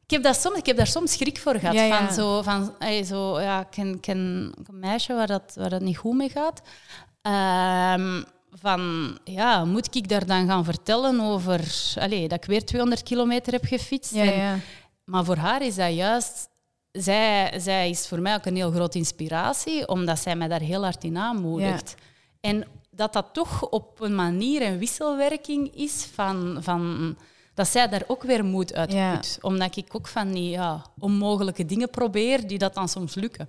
Ik heb, dat soms, ik heb daar soms schrik voor gehad. Ja, Van zo, van, zo, ja, ik ken, ken een meisje waar dat, waar dat niet goed mee gaat. Um, van, ja, moet ik daar dan gaan vertellen over allez, dat ik weer 200 kilometer heb gefietst? Ja, ja. Maar voor haar is dat juist... Zij, zij is voor mij ook een heel grote inspiratie, omdat zij mij daar heel hard in aanmoedigt. En dat dat toch op een manier een wisselwerking is van... van dat zij daar ook weer moed uit put. Omdat ik ook van die ja, onmogelijke dingen probeer, die dat dan soms lukken.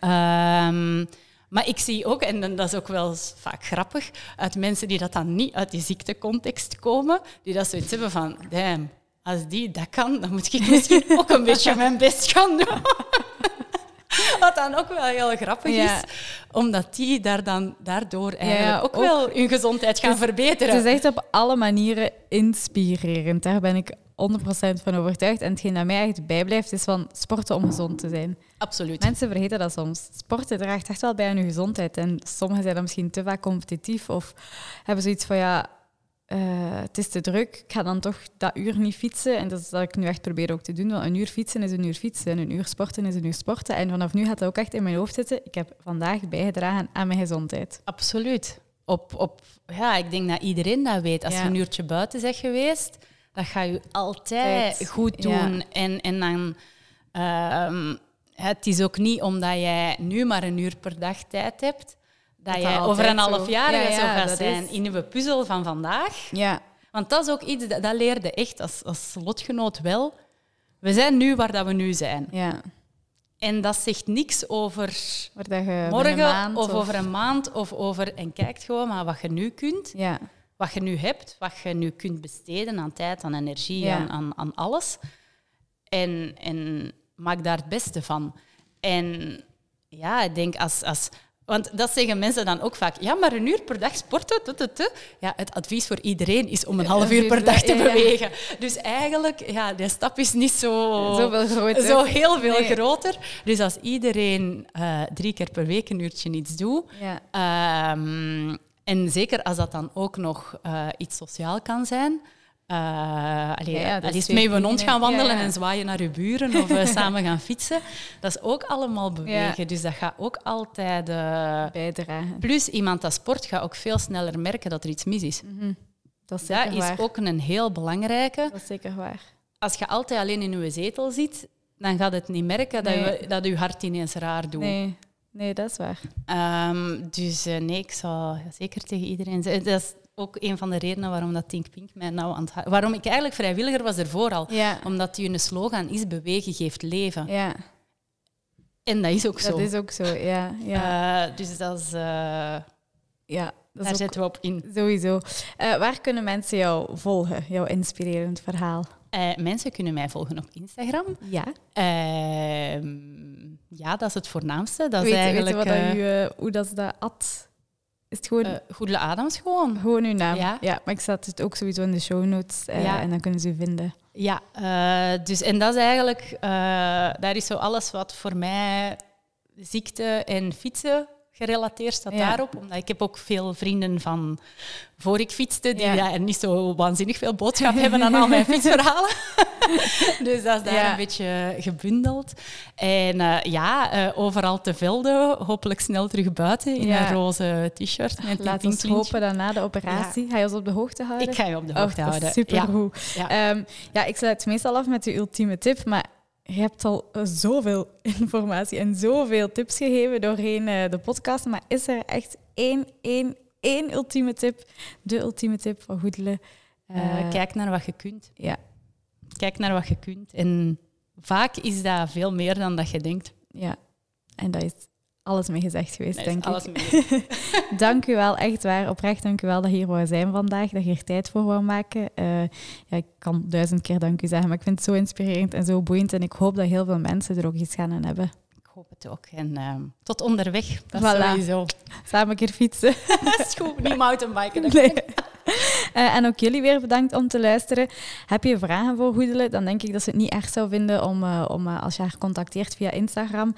um, Maar ik zie ook, en dat is ook wel vaak grappig, uit mensen die dat dan niet uit die ziektecontext komen, die dat zoiets hebben van, damn, als die dat kan, dan moet ik misschien ook een beetje mijn best gaan doen. Wat dan ook wel heel grappig is, omdat die daar dan, daardoor eigenlijk ook, wel hun gezondheid gaan verbeteren. Het is echt op alle manieren inspirerend. Daar ben ik 100% van overtuigd. En hetgeen dat mij echt bijblijft, is van sporten om gezond te zijn. Absoluut. Mensen vergeten dat soms. Sporten draagt echt wel bij aan je gezondheid. En sommigen zijn dan misschien te vaak competitief of hebben zoiets van ja, uh, het is te druk, ik ga dan toch dat uur niet fietsen. En dat is wat ik nu echt probeer ook te doen. Want een uur fietsen is een uur fietsen en een uur sporten is een uur sporten. En vanaf nu gaat dat ook echt in mijn hoofd zitten. Ik heb vandaag bijgedragen aan mijn gezondheid. Absoluut. Op, op, ja, ik denk dat iedereen dat weet. Als je een uurtje buiten bent geweest, dat ga je altijd goed doen. En, en dan... Uh, het is ook niet omdat jij nu maar een uur per dag tijd hebt, dat, dat jij over een half jaar ja, zo gaat zijn in uw puzzel van vandaag. Ja. Want dat is ook iets, dat, dat leerde echt als, als lotgenoot wel. We zijn nu waar dat we nu zijn. Ja. En dat zegt niks over morgen of, over een maand of over... En kijkt gewoon maar wat je nu kunt, ja. wat je nu hebt, wat je nu kunt besteden aan tijd, aan energie, aan, aan, aan, alles. En, en maak daar het beste van. En ja, ik denk als, als want dat zeggen mensen dan ook vaak. Ja, maar een uur per dag sporten. Ja, het advies voor iedereen is om een half uur per dag te bewegen. Dus eigenlijk, ja, die stap is niet zo, groter. zo heel veel groter. Dus als iedereen uh, drie keer per week een uurtje iets doet... Um, en zeker als dat dan ook nog uh, iets sociaal kan zijn... Uh, allee, ja, dat is hond gaan wandelen en zwaaien naar je buren of uh, samen gaan fietsen. Dat is ook allemaal bewegen. Dus dat gaat ook altijd uh, bijdragen. Plus, iemand dat sport gaat ook veel sneller merken dat er iets mis is. Mm -hmm. Dat, is, dat is, ook een heel belangrijke. Dat is zeker waar. Als je altijd alleen in je zetel zit, dan gaat het niet merken dat, je, dat je hart ineens raar doet. Nee. Nee, dat is waar. Um, dus nee, ik zou zeker tegen iedereen zeggen. Dat is ook een van de redenen waarom dat Think Pink mij nou aan het Waarom ik eigenlijk vrijwilliger was ervoor al. Omdat die een slogan is: bewegen geeft leven. Ja. En dat is ook zo. Dat is ook zo, ja. ja. Uh, dus dat is. Uh, ja, dat daar zetten we op in. Sowieso. Uh, waar kunnen mensen jou volgen, jouw inspirerend verhaal? mensen kunnen mij volgen op Instagram. Ja. Ehm, ja, dat is het voornaamste. Dat weet, is eigenlijk, weet je wat u, hoe dat is dat at is het gewoon... Uh, Goedele Adams gewoon. Gewoon uw naam. Ja. ja, maar ik zet het ook sowieso in de show notes uh, ja. en dan kunnen ze u vinden. Ja, uh, dus en dat is eigenlijk... daar is zo alles wat voor mij ziekte en fietsen gerelateerd staat daarop. Omdat ik heb ook veel vrienden van voor ik fietste, die ja. niet zo waanzinnig veel boodschap hebben aan al mijn fietsverhalen. dus dat is daar een beetje gebundeld. En uh, ja, uh, overal te velden, hopelijk snel terug buiten in een roze t-shirt. Laat ons hopen dat na de operatie, ga je ons op de hoogte houden? Ik ga je op de hoogte oh, houden. Supergoed. Ja. Um, ja, ik sluit meestal af met de ultieme tip, maar je hebt al eh, zoveel informatie en zoveel tips gegeven doorheen uh, de podcast. Maar is er echt één, één, één ultieme tip? De ultieme tip van Goedele? Uh, kijk naar wat je kunt. Ja. Kijk naar wat je kunt en vaak is dat veel meer dan dat je denkt. Ja, en dat is alles mee gezegd geweest, denk alles ik. mee. dank u wel, echt waar. Oprecht dank u wel dat je hier wou zijn vandaag, dat je er tijd voor wou maken. Eh, ja, ik kan duizend keer dank u zeggen, maar ik vind het zo inspirerend en zo boeiend. En ik hoop dat heel veel mensen er ook iets gaan aan hebben. Hoop het ook. En ehm, tot onderweg. Dat Voilà. sowieso. Samen een keer fietsen. Dat is goed. Niet mountainbiken. Nee. Eh, en ook jullie weer bedankt om te luisteren. Heb je vragen voor Goedelen, dan denk ik dat ze het niet erg zou vinden om, eh, om eh, als je haar contacteert via Instagram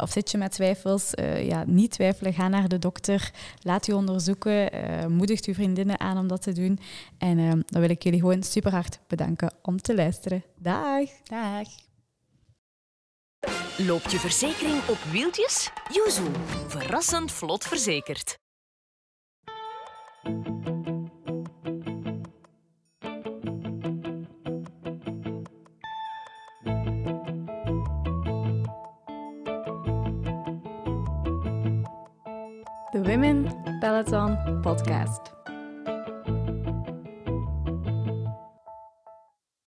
of zit je met twijfels, ja, niet twijfelen, ga naar de dokter, laat u onderzoeken, moedigt uw vriendinnen aan om dat te doen. En eh, dan wil ik jullie gewoon super hard bedanken om te luisteren. Dag! Dag. Loopt je verzekering op wieltjes? Yuzu. Verrassend vlot verzekerd. De Women Peloton Podcast.